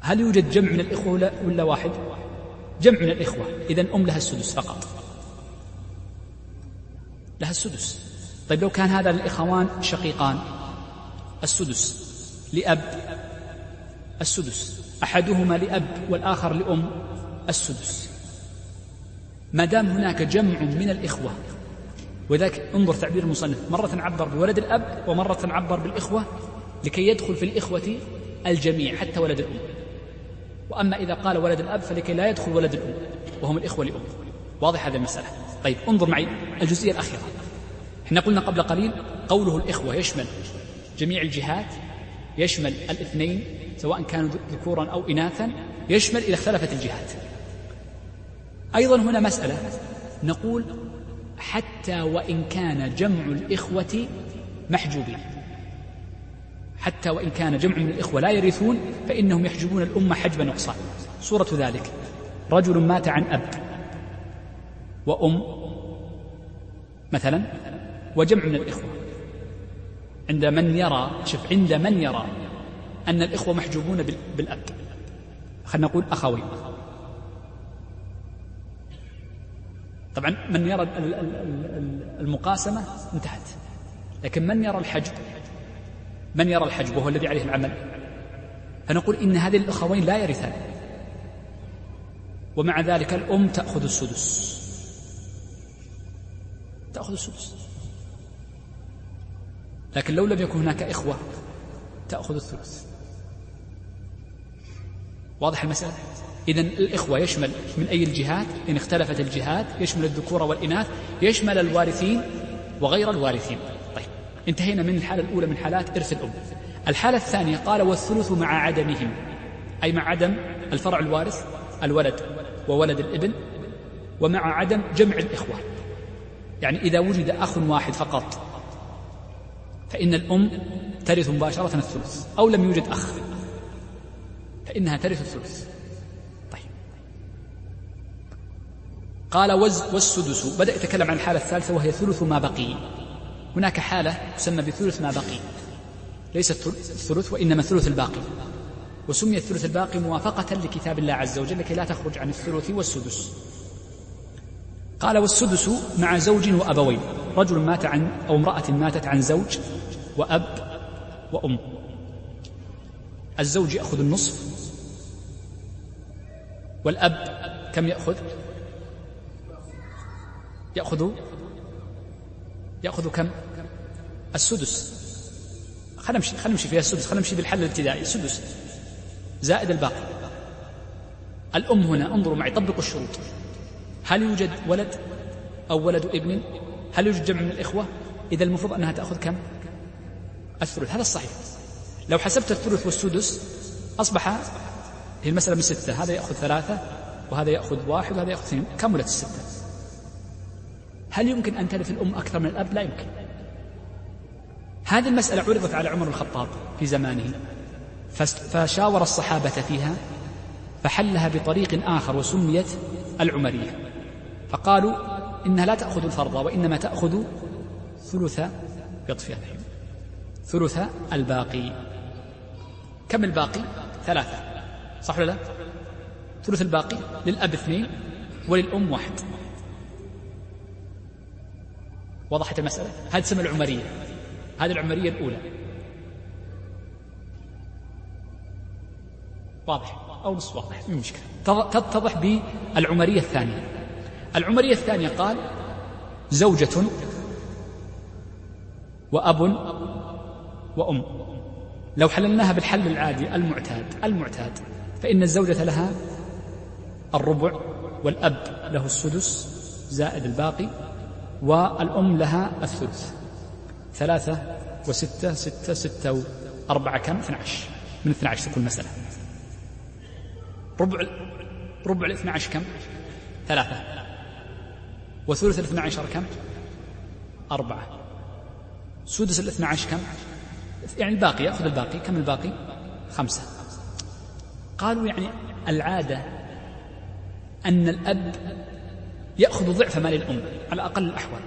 A: هل يوجد جمع من الإخوة ولا واحد؟ جمع من الإخوة. إذا أم لها السدس فقط. لها السدس. طيب لو كان هذا الإخوان شقيقان. السدس لأب. السدس. أحدهما لأب والآخر لأم. السدس. ما دام هناك جمع من الإخوة وذلك انظر تعبير المصنف. مرة عبر بولد الأب ومرة عبر بالإخوة لكي يدخل في الإخوة الجميع حتى ولد الأم. وأما إذا قال ولد الأب فلكي لا يدخل ولد الأم وهم الإخوة لأم. واضح هذه المسألة. طيب انظر معي الجزئية الأخيرة. إحنا قلنا قبل قليل قوله الإخوة يشمل جميع الجهات يشمل الاثنين سواء كانوا ذكورا أو إناثا يشمل إذا اختلفت الجهات. أيضا هنا مسألة نقول حتى وإن كان جمع الإخوة محجوبين. حتى وإن كان جمع من الإخوة لا يرثون فإنهم يحجبون الأمة حجب نقصان. صورة ذلك. رجل مات عن أب وأم مثلا وجمع من الإخوة. عند من يرى شوف عند من يرى أن الإخوة محجوبون بالأب. خلينا نقول أخوين طبعا من يرى المقاسمة انتهت. لكن من يرى الحجب؟ من يرى الحجب وهو الذي عليه العمل؟ فنقول إن هذه الأخوين لا يرثان. ومع ذلك الأم تأخذ السدس. تأخذ السدس. لكن لو لم يكن هناك إخوة تأخذ الثلث. واضح المسألة؟ إذا الإخوة يشمل من أي الجهات؟ إن اختلفت الجهات يشمل الذكور والإناث يشمل الوارثين وغير الوارثين. انتهينا من الحالة الأولى من حالات إرث الأم. الحالة الثانية قال والثلث مع عدمهم. أي مع عدم الفرع الوارث الولد وولد الإبن ومع عدم جمع الإخوة. يعني إذا وجد أخ واحد فقط فإن الأم ترث مباشرة الثلث أو لم يوجد أخ فإنها ترث الثلث. طيب. قال والسدس. بدأ يتكلم عن الحالة الثالثة وهي ثلث ما بقي. هناك حالة تسمى بثلث ما بقي. ليس الثلث وإنما ثلث الباقي. وسمي الثلث الباقي موافقة لكتاب الله عز وجل لكي لا تخرج عن الثلث والسدس. قال والسدس مع زوج وأبوين. رجل مات عن أو امرأة ماتت عن زوج وأب وأم. الزوج يأخذ النصف والأب كم يأخذ؟ يأخذ يأخذ كم؟ السدس. خلينا نمشي خلينا نمشي فيها السدس. خلينا نمشي بالحل الابتدائي. السدس. زائد الباقي. الأم هنا انظروا معي طبقوا الشروط. هل يوجد ولد أو ولد ابن؟ هل يوجد جمع من الإخوة؟ إذا المفروض أنها تأخذ كم؟ الثلث. هذا الصحيح. لو حسبت الثلث والسدس أصبح هي المسألة من ستة. هذا يأخذ ثلاثة وهذا يأخذ واحد وهذا يأخذ اثنين. كملت الستة؟ هل يمكن أن ترث الأم أكثر من الأب؟ لا يمكن. هذه المسألة عرضت على عمر الخطاب في زمانه. فشاور الصحابة فيها فحلها بطريق آخر وسميت العمرية. فقالوا إنها لا تأخذ الفرض وإنما تأخذ ثلث يطفي ثلث الباقي. كم الباقي؟ ثلاثة. صح ولا لا؟ ثلث الباقي للأب اثنين وللأم واحد. وضحت المسألة. هذه تسمى العمرية. هذه العمرية الأولى. واضح. أو نصف واضح. مش مشكلة. تتضح بالعمرية الثانية. العمرية الثانية قال زوجة وأب وأم. لو حللناها بالحل العادي المعتاد. المعتاد. فإن الزوجة لها الربع والأب له السدس زائد الباقي والأم لها الثلث. ثلاثة وستة ستة ستة وأربعة كم؟ 12 من 12 تكون المسألة ربع ربع الاثنى عشر كم؟ ثلاثة. وثلث الاثنى عشر كم؟ أربعة. سدس الاثنى عشر كم؟ يعني الباقي يأخذ الباقي. كم الباقي؟ خمسة. قالوا يعني العادة أن الأب يأخذ ضعف مال الأم على أقل الأحوال.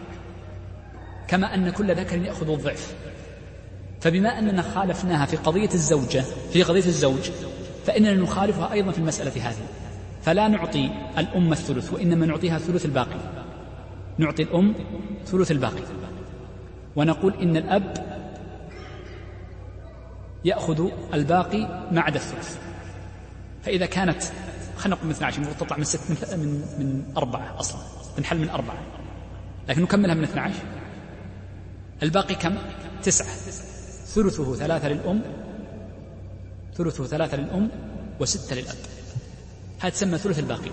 A: كما أن كل ذكر يأخذ الضعف. فبما أننا خالفناها في قضية الزوجة في قضية الزوج فإننا نخالفها أيضا في المسألة هذه. فلا نعطي الأم الثلث وإنما نعطيها ثلث الباقي. نعطي الأم ثلث الباقي. ونقول إن الأب يأخذ الباقي ما عدا الثلث. فإذا كانت خلينا نقول من 12 المفروض تطلع من ست من, من, أربعة أصلا تنحل من أربعة. لكن نكملها من 12 الباقي كم؟ تسعة. ثلثه ثلاثة للأم ثلثه ثلاثة للأم وستة للأب. هذا تسمى ثلث الباقي.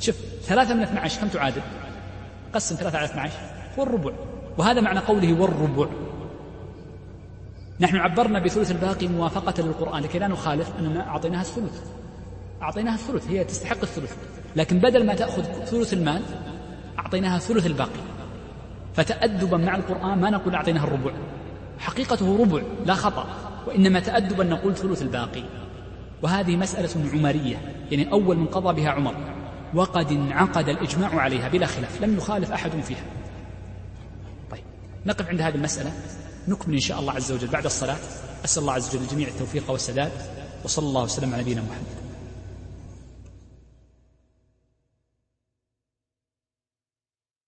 A: شوف ثلاثة من 12 كم تعادل؟ قسم ثلاثة على 12 والربع. وهذا معنى قوله والربع. نحن عبرنا بثلث الباقي موافقة للقرآن لكي لا نخالف أننا أعطيناها الثلث. أعطيناها الثلث هي تستحق الثلث. لكن بدل ما تأخذ ثلث المال أعطيناها ثلث الباقي. فتأدبا مع القرآن ما نقول أعطيناها الربع. حقيقته ربع لا خطأ. وإنما تأدبا نقول ثلث الباقي. وهذه مسألة عمرية يعني أول من قضى بها عمر. وقد انعقد الإجماع عليها بلا خلاف لم يخالف أحد فيها. طيب نقف عند هذه المسألة. نكمل إن شاء الله عز وجل بعد الصلاة. أسأل الله عز وجل الجميع التوفيق والسداد. وصلى الله وسلم على نبينا محمد.